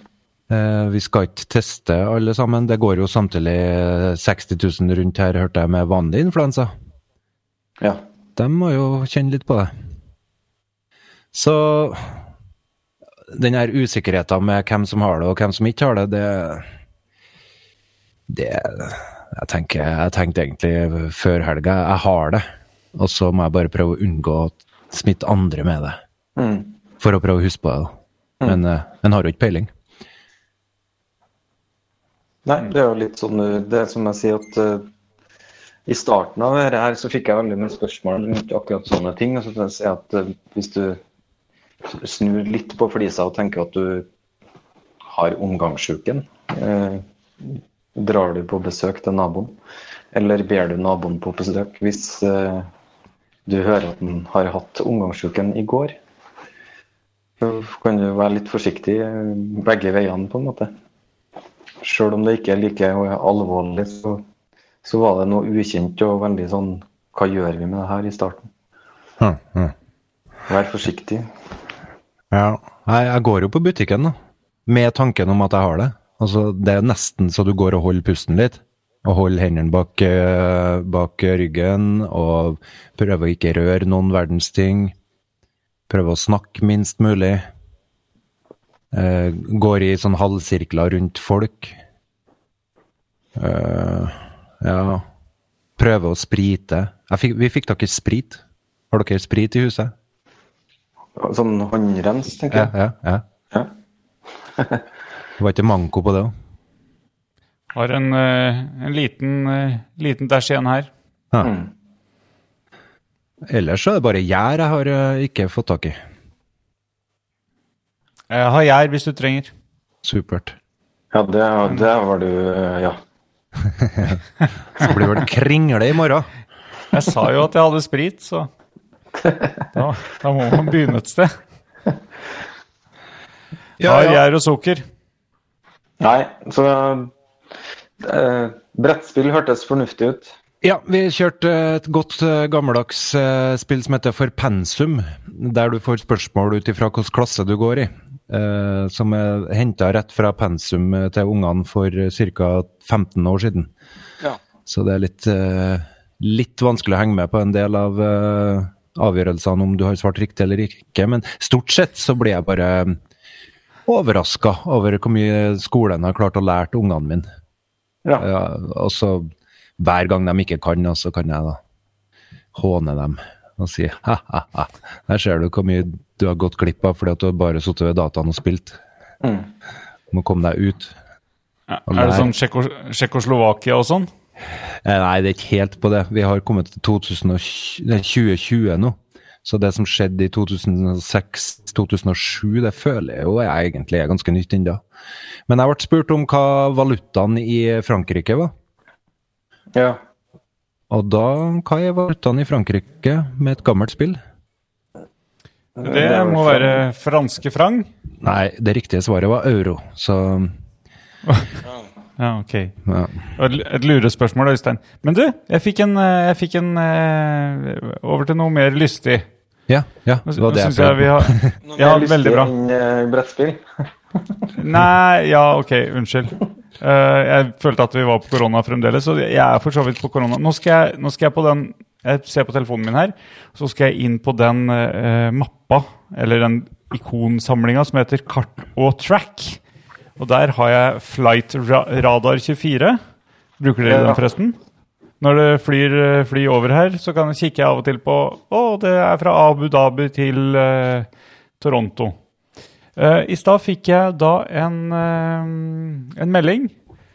Eh, vi skal ikke teste alle sammen. Det går jo samtidig eh, 60 000 rundt her, hørte jeg, med vanlig influensa. Ja. De må jo kjenne litt på det. Så den her usikkerheten med hvem som har det og hvem som ikke har det, det, det jeg, tenker, jeg tenkte egentlig før helga jeg har det, og så må jeg bare prøve å unngå å smitte andre med det. Mm. For å prøve å huske på det. da. Men uh, en har jo ikke peiling. Nei, det er jo litt sånn uh, Det er som jeg sier at uh, i starten av dette her så fikk jeg veldig mye spørsmål rundt akkurat sånne ting. Og så jeg si at uh, hvis du snur litt på flisa og tenker at du har omgangssjuken, uh, drar du på besøk til naboen, eller ber du naboen på besøk hvis du hører at han har hatt omgangssjuken i går, så kan du være litt forsiktig begge veiene, på en måte. Sjøl om det ikke er like alvorlig, så, så var det noe ukjent og veldig sånn Hva gjør vi med det her i starten? Hm, hm. Vær forsiktig. Ja. Jeg, jeg går jo på butikken, da. Med tanken om at jeg har det. Altså, det er nesten så du går og holder pusten litt. Og holder hendene bak, eh, bak ryggen, og prøver å ikke røre noen verdens ting. Prøver å snakke minst mulig. Eh, går i sånn halvsirkler rundt folk. Uh, ja Prøver å sprite. Jeg fikk, vi fikk dere sprit. Har dere sprit i huset? Sånn håndrens, tenker jeg. ja. ja. Ja. Det var ikke manko på det òg. Har en, eh, en liten, liten dæsj igjen her. Ja. Mm. Ellers så er det bare gjær jeg har ikke fått tak i. Jeg har gjær hvis du trenger. Supert. Ja, det, det var du eh, Ja. Så blir det vel kringle i morgen. Jeg sa jo at jeg hadde sprit, så da, da må man begynne et sted. Har gjær og sukker. Nei, så eh, Brettspill hørtes fornuftig ut. Ja, vi kjørte et godt eh, gammeldags eh, spill som heter For pensum, der du får spørsmål ut ifra hvilken klasse du går i. eh, som er henta rett fra pensum eh, til ungene for ca. 15 år siden. Ja. Så det er litt, eh, litt vanskelig å henge med på en del av eh, avgjørelsene om du har svart riktig eller ikke. Men stort sett så blir jeg bare overraska over hvor mye skolen har klart å lære ungene mine. Ja. Ja, og så hver gang de ikke kan, så kan jeg da håne dem og si ha-ha-ha, der ser du hvor mye du har gått glipp av fordi at du har bare sittet ved dataen og spilt. Mm. Du må komme deg ut. Ja, er det sånn Tsjekko- Tsjekkoslovakia og sånn? Eh, Nei, det er ikke helt på det. Vi har kommet til 2020, 2020 nå. Så det som skjedde i 2006-2007, det føler jeg jo jeg egentlig er ganske nytt ennå. Men jeg ble spurt om hva valutaen i Frankrike var. ja. Og da, hva er valutaen i Frankrike med et gammelt spill? Det må være franske frang. Nei, det riktige svaret var euro, så Ja, ok. ja. Et lurespørsmål, Øystein. Men du, jeg fikk en, eh, jeg fikk en eh, Over til noe mer lystig. Ja, ja, det var det jeg prøvde. Ja, mer lystig veldig bra. enn eh, brettspill. Nei, ja, ok, unnskyld. Eh, jeg følte at vi var på korona fremdeles, så jeg er for så vidt på korona. Nå skal jeg, nå skal jeg på den Jeg ser på telefonen min her, så skal jeg inn på den eh, mappa, eller den ikonsamlinga som heter Kart og Track. Og der har jeg Flight Ra Radar 24. Bruker dere den, forresten? Når det flyr eh, fly over her, så kan jeg kikke av og til på Å, det er fra Abu Dhabi til eh, Toronto. Eh, I stad fikk jeg da en, eh, en melding.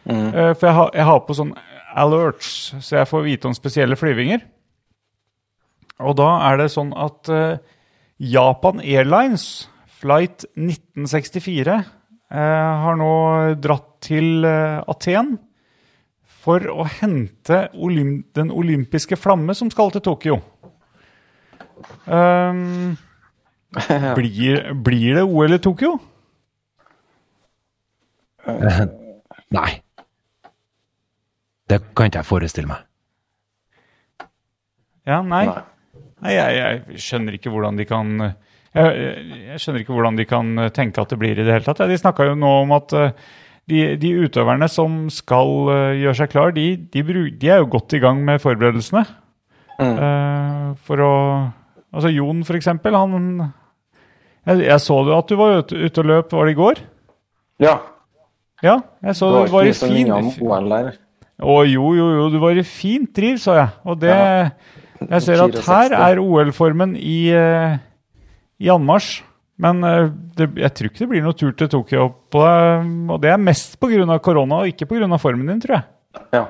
Mm. Eh, for jeg ha, jeg har på sånn alerts, så jeg får vite om spesielle flyvinger. Og da er det sånn at eh, Japan Airlines, flight 1964, eh, har nå dratt til eh, Aten for å hente olymp den olympiske flamme som skal til Tokyo. Um, blir, blir det OL i Tokyo? Nei. Det kan ikke jeg forestille meg. Ja, nei. Nei. Nei, jeg, jeg skjønner ikke hvordan de kan jeg, jeg skjønner ikke hvordan de kan tenke at det blir i det hele tatt. De snakka jo nå om at eh, de, de utøverne som skal eh, gjøre seg klar, de, de, de er jo godt i gang med forberedelsene. Mm. Eh, for å Altså Jon, for eksempel, han jeg, jeg så jo at du var ute, ute og løp, var det i går? Ja. Ja, jeg så du var i ikke mye fin minnet om OL der. Å jo, jo, jo, du var i fint driv, så jeg. Og det Ja. Jeg ser at her er OL-formen i, eh, i anmarsj. Men eh, det, jeg tror ikke det blir noe tur til Tokyo. På det, og det er mest pga. korona, og ikke pga. formen din, tror jeg. Ja.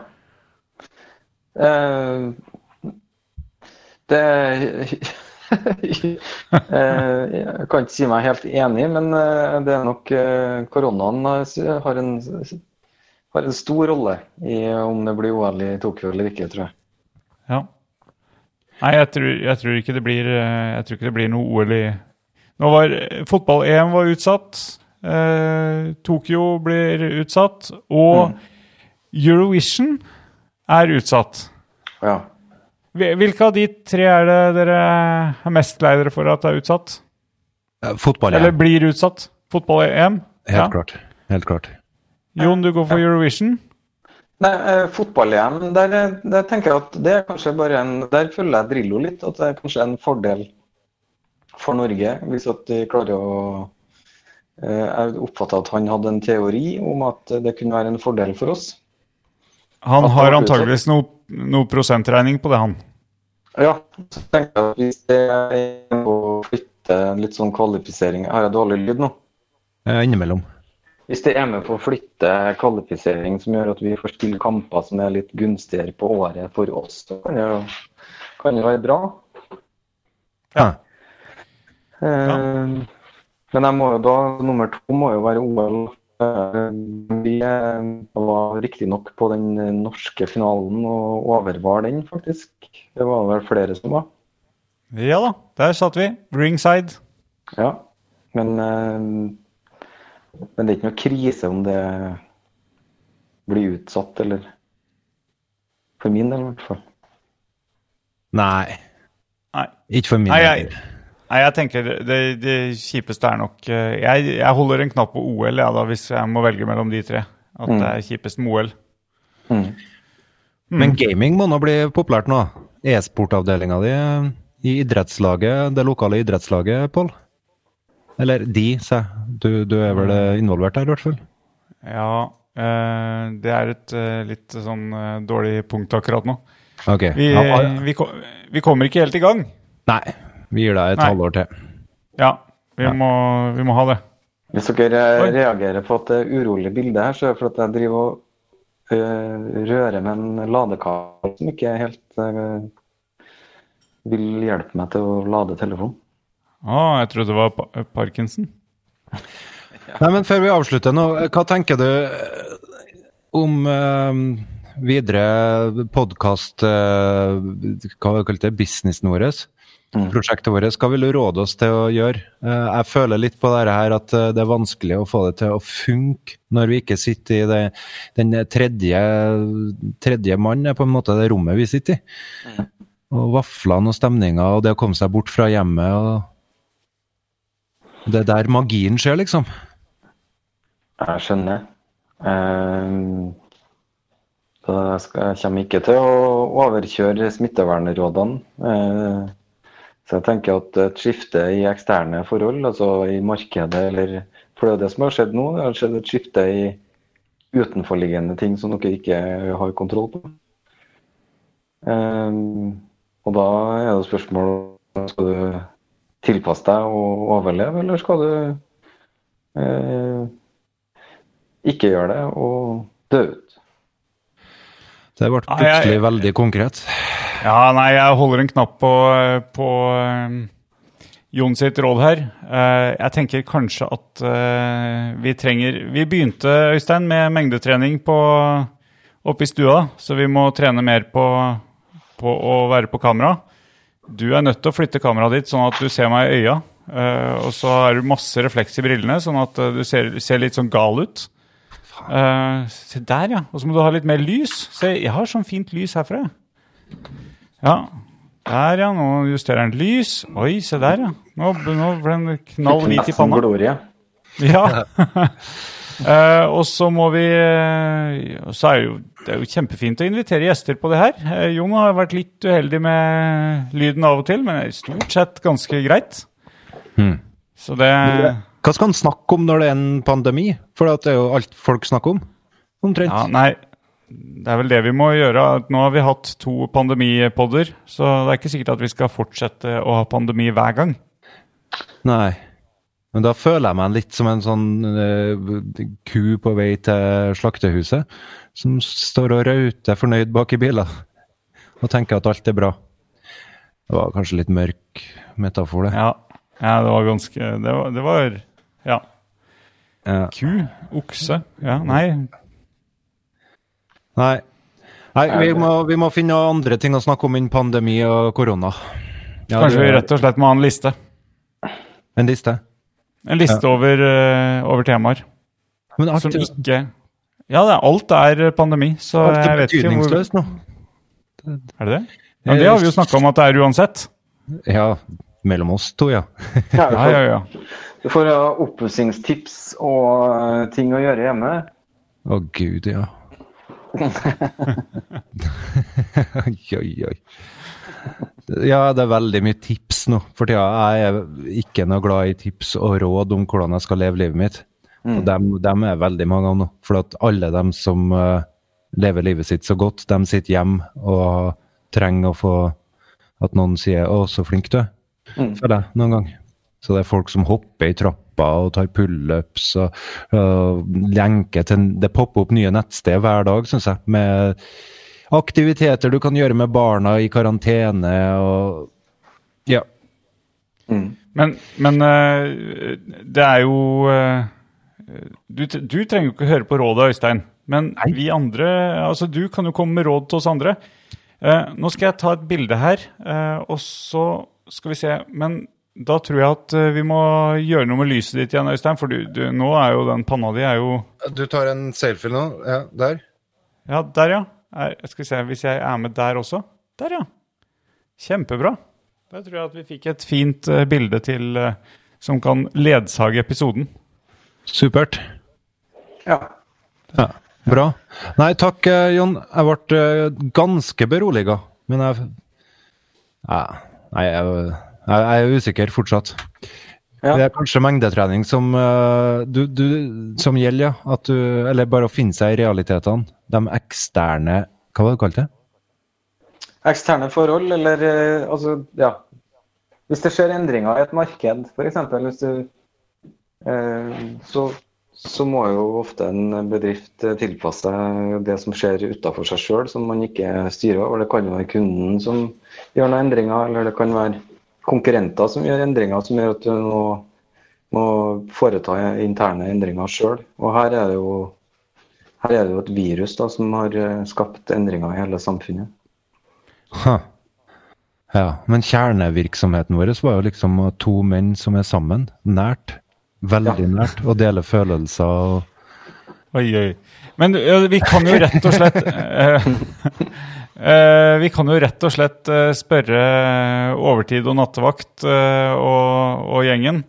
Uh, det eh, Jeg kan ikke si meg helt enig, men eh, det er nok eh, koronaen har- har en, har en stor rolle i om det blir OL i Tokyo eller ikke, tror jeg. Ja. Nei, jeg tror, jeg tror ikke det blir eh, Jeg tror ikke det blir noe OL i Nå var Fotball-EM var utsatt. Eh, Tokyo blir utsatt. Og Eurovision er utsatt. Ja. Hvilke av de tre er det dere er mest lei dere for at det er utsatt? Eh, Fotball-EM. Eller blir utsatt? Fotball-EM? Helt klart. Helt klart. Jon, du går for Eurovision? Nei, eh, fotball-EM, der, der tenker jeg at det er kanskje bare en Der følger jeg Drillo litt, at det er kanskje en fordel for Norge hvis at de klarer å eh, Jeg oppfatta at han hadde en teori om at det kunne være en fordel for oss. Han At har antageligvis noe, noe prosentregning på det, han. Ja, så tenker jeg at hvis det er å flytte litt sånn kvalifisering Har jeg dårlig lyd nå? Eh, Innimellom. Hvis det er med på å flytte kvalifisering som gjør at vi får spille kamper som er litt gunstigere på året for oss, så kan det, jo- kan det være bra. Ja. Eh, Men jeg må jo da, nummer to må jo være OL. Eh, Vi eh, var riktignok på den norske finalen og overvar den, faktisk. Det var vel flere som var. Ja da, der satt vi. Ringside. Ja. Men, eh, men det er ikke noe krise om det blir utsatt, eller For min del, i hvert fall. Nei. Nei. Ikke for min Nei, del. jeg, nei, jeg tenker det, det kjipeste er nok eh, jeg, jeg holder en knapp på OL ja, da, hvis jeg må velge mellom de tre. At det er kjipest med OL. Mm. Men gaming må nå bli populært nå. E-sportavdelinga di eh, i idrettslaget, det lokale idrettslaget, Pål? Eller de, sa jeg. Du, du er vel eh, involvert der, i hvert fall? Ja, eh, det er et eh, litt sånn dårlig punkt akkurat nå. Ok. Vi, Ja, ja. vi, vi kommer ikke helt i gang. Nei, vi gir deg et Nei. halvår til. Ja, vi, Ja. Må, vi må ha det. Hvis dere Oi. reagerer på at det er urolig bilde her, så er det fordi jeg driver og rører med en ladekabel som ikke helt vil hjelpe meg til å lade telefonen. Å, jeg trodde det var pa Parkinson. Nei, men før vi avslutter nå, hva tenker du eh, om eh, videre podkast Hva har det? Businessen vår? Mm. Prosjektet vårt. Hva vil du råde oss til å gjøre? Eh, jeg føler litt på dette her at eh, det er vanskelig å få det til å funke når vi ikke sitter i det, den tredje, tredje mann, er på en måte det rommet vi sitter i. Og vaflene og stemninga og det å komme seg bort fra hjemmet. og Det er der magien skjer, liksom. Jeg skjønner. Eh, så jeg, skal, kommer ikke til å overkjøre smittevernrådene. Eh, så jeg tenker at et skifte i eksterne forhold, altså i markedet eller For det er det som har skjedd nå. Det har skjedd et skifte i utenforliggende ting som dere ikke har kontroll på. Eh, og da er det spørsmål skal du tilpasse deg og overleve, eller skal du eh, ikke gjøre det og dø ut? Det ble plutselig veldig konkret. Ja, nei, jeg holder en knapp på, på eh, Jon sitt råd her. Eh, jeg tenker kanskje at eh, vi trenger Vi begynte, Øystein, med mengdetrening på, oppe i stua, så vi må trene mer på, på å være på kamera. Du er nødt til å flytte kameraet ditt sånn at du ser meg i øya. Eh, og så er det masse refleks i brillene, sånn at eh, du ser, ser litt sånn gal ut. Eh, se der, ja. Og så må du ha litt mer lys. Se, jeg har sånn fint lys herfra. Ja. Der, ja. Nå justerer den lys. Oi, se der, ja. Nå, nå ble den knall hvit i panna. glorie. Ja. Eh, og så må vi eh, så er det jo, Det er jo kjempefint å invitere gjester på det her. Uh, Jon har vært litt uheldig med lyden av og til, men det er stort sett ganske greit. Hmm. Så det Hva skal han snakke om når det er en pandemi? For det er jo alt folk snakker om. Omtrent. Ja, nei, det er vel det vi må gjøre. Nå har vi hatt to pandemipodder, så det er ikke sikkert at vi skal fortsette å ha pandemi hver gang. Nei. Men da føler jeg meg litt som en sånn uh, ku på vei til slaktehuset, som står og rauter fornøyd bak i bilen og tenker at alt er bra. Det var kanskje litt mørk metafor, det. Ja, ja det var ganske Det var, det var Ja. Ja. Ku? Okse? Ja, nei. Nei. Nei, vi må, vi må finne andre ting å snakke om enn pandemi og korona. Ja, Kanskje vi rett og slett må ha en liste. En liste. En liste over, eh, over temaer Men alt, som ikke Ja, det er, alt er pandemi, så alt jeg vet ikke hvor betydningsløst nå. Er det det? Ja, det har vi jo snakka om at det er uansett. Ja, mellom oss to, ja. Ja, ja, ja. Du får ha oppussingstips og eh, ting å gjøre hjemme. Å gud, ja. oi, oi, oi. Ja, det er veldig mye tips nå for tida. Jeg er ikke noe glad i tips og råd om hvordan jeg skal leve livet mitt. Og dem, dem er veldig mange av nå. For at alle dem som uh, lever livet sitt så godt, de sitter hjemme og trenger å få at noen sier 'Å, så flink du er', for jeg noen gang. Så det er folk som hopper i trappa og tar pullups og, og lenker til Det popper opp nye nettsteder hver dag, syns jeg, med aktiviteter du kan gjøre med barna i karantene og Ja. Men, men eh, det er jo eh, du, du trenger jo ikke høre på rådet, Øystein. Men vi andre Altså, du kan jo komme med råd til oss andre. Eh, nå skal jeg ta et bilde her, eh, og så skal vi se. Men da tror jeg at vi må gjøre noe med lyset ditt igjen, Øystein. For du, du, nå er jo den panna di er jo Du tar en selfie nå? Ja, der? Ja, der, ja. Er, skal vi se, Hvis jeg er med der også? Der, ja. Kjempebra. Da tror jeg at vi fikk et fint uh, bilde til uh, som kan ledsage episoden. Supert. Ja. Ja, Bra. Nei, takk, uh, Jon. Jeg ble ganske beroliga, men jeg Nei, jeg, jeg, jeg er usikker fortsatt. Ja. Det er kanskje mengdetrening som, eh, du, du, som gjelder, ja. Du, eller bare å finne seg i realitetene. De eksterne Hva var det du kalte det? Eksterne forhold, eller eh, altså, ja. Hvis det skjer endringer i et marked, f.eks., hvis du eh, så, så må jo ofte en bedrift tilpasse seg det som skjer utafor seg sjøl, som man ikke styrer over. Det kan være kunden som gjør noen endringer, eller det kan være konkurrenter som gjør endringer som gjør at du må, må foreta interne endringer sjøl. Og her er det jo her er det jo et virus da, som har eh, skapt endringer i hele samfunnet. Ha. Ja, men kjernevirksomheten vår var jo liksom to menn som er sammen, nært. Veldig nært, og deler følelser og Oi, oi. Men ja, vi kan jo rett og slett eh, Vi kan jo rett og slett eh, spørre Overtid og nattevakt eh, og, og gjengen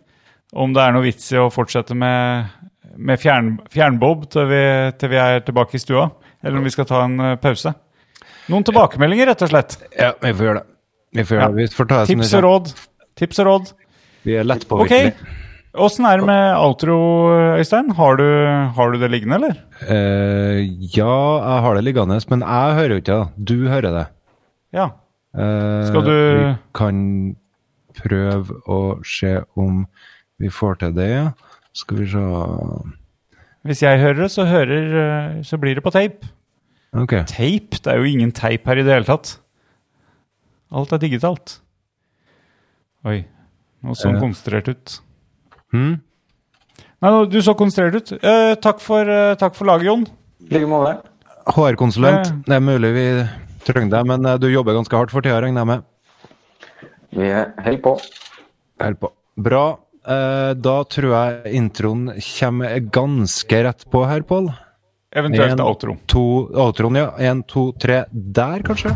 om det er noe vits i å fortsette med, med fjern, fjernbob til vi, til vi er tilbake i stua, eller om vi skal ta en eh, pause. Noen tilbakemeldinger, rett og slett. Ja, vi får gjøre det. Vi får, gjøre det. Vi får Tips og råd. Tips og råd. Vi er lett påvirkelige. Åssen er det med outro, Øystein? Har du, har du det liggende, eller? Uh, ja, jeg har det liggende, men jeg hører jo ikke det. Du hører det. Ja. Uh, Skal du- Vi kan prøve å se om vi får til det. Skal vi se Hvis jeg hører det, så, hører, eh, så blir det på tape. Ok. Tape? Det er jo ingen teip her i det hele tatt. Alt er digitalt. Oi. Nå sånn uh, konstruert ut. Hm? Nei, du så konsentrert ut. Eh, takk, for, eh, takk for laget, Jon. I like måte. HR-konsulent. Eh. Det er mulig vi trenger deg, men eh, du jobber ganske hardt for tida, regner jeg med. Vi holder på. Holder på. Bra. Eh, da tror jeg introen kommer ganske rett på her, Pål. Eventuelt En, outro. To, outroen, ja. Én, to, tre. Der, kanskje?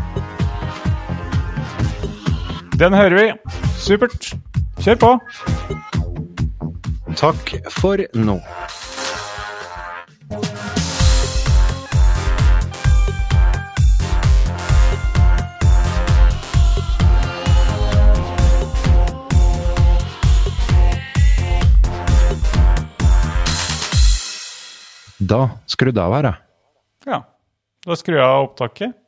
Den hører vi. Supert. Kjør på. Takk for nå. Da skrudde jeg av her, jeg. Ja. Da skrur jeg av opptaket.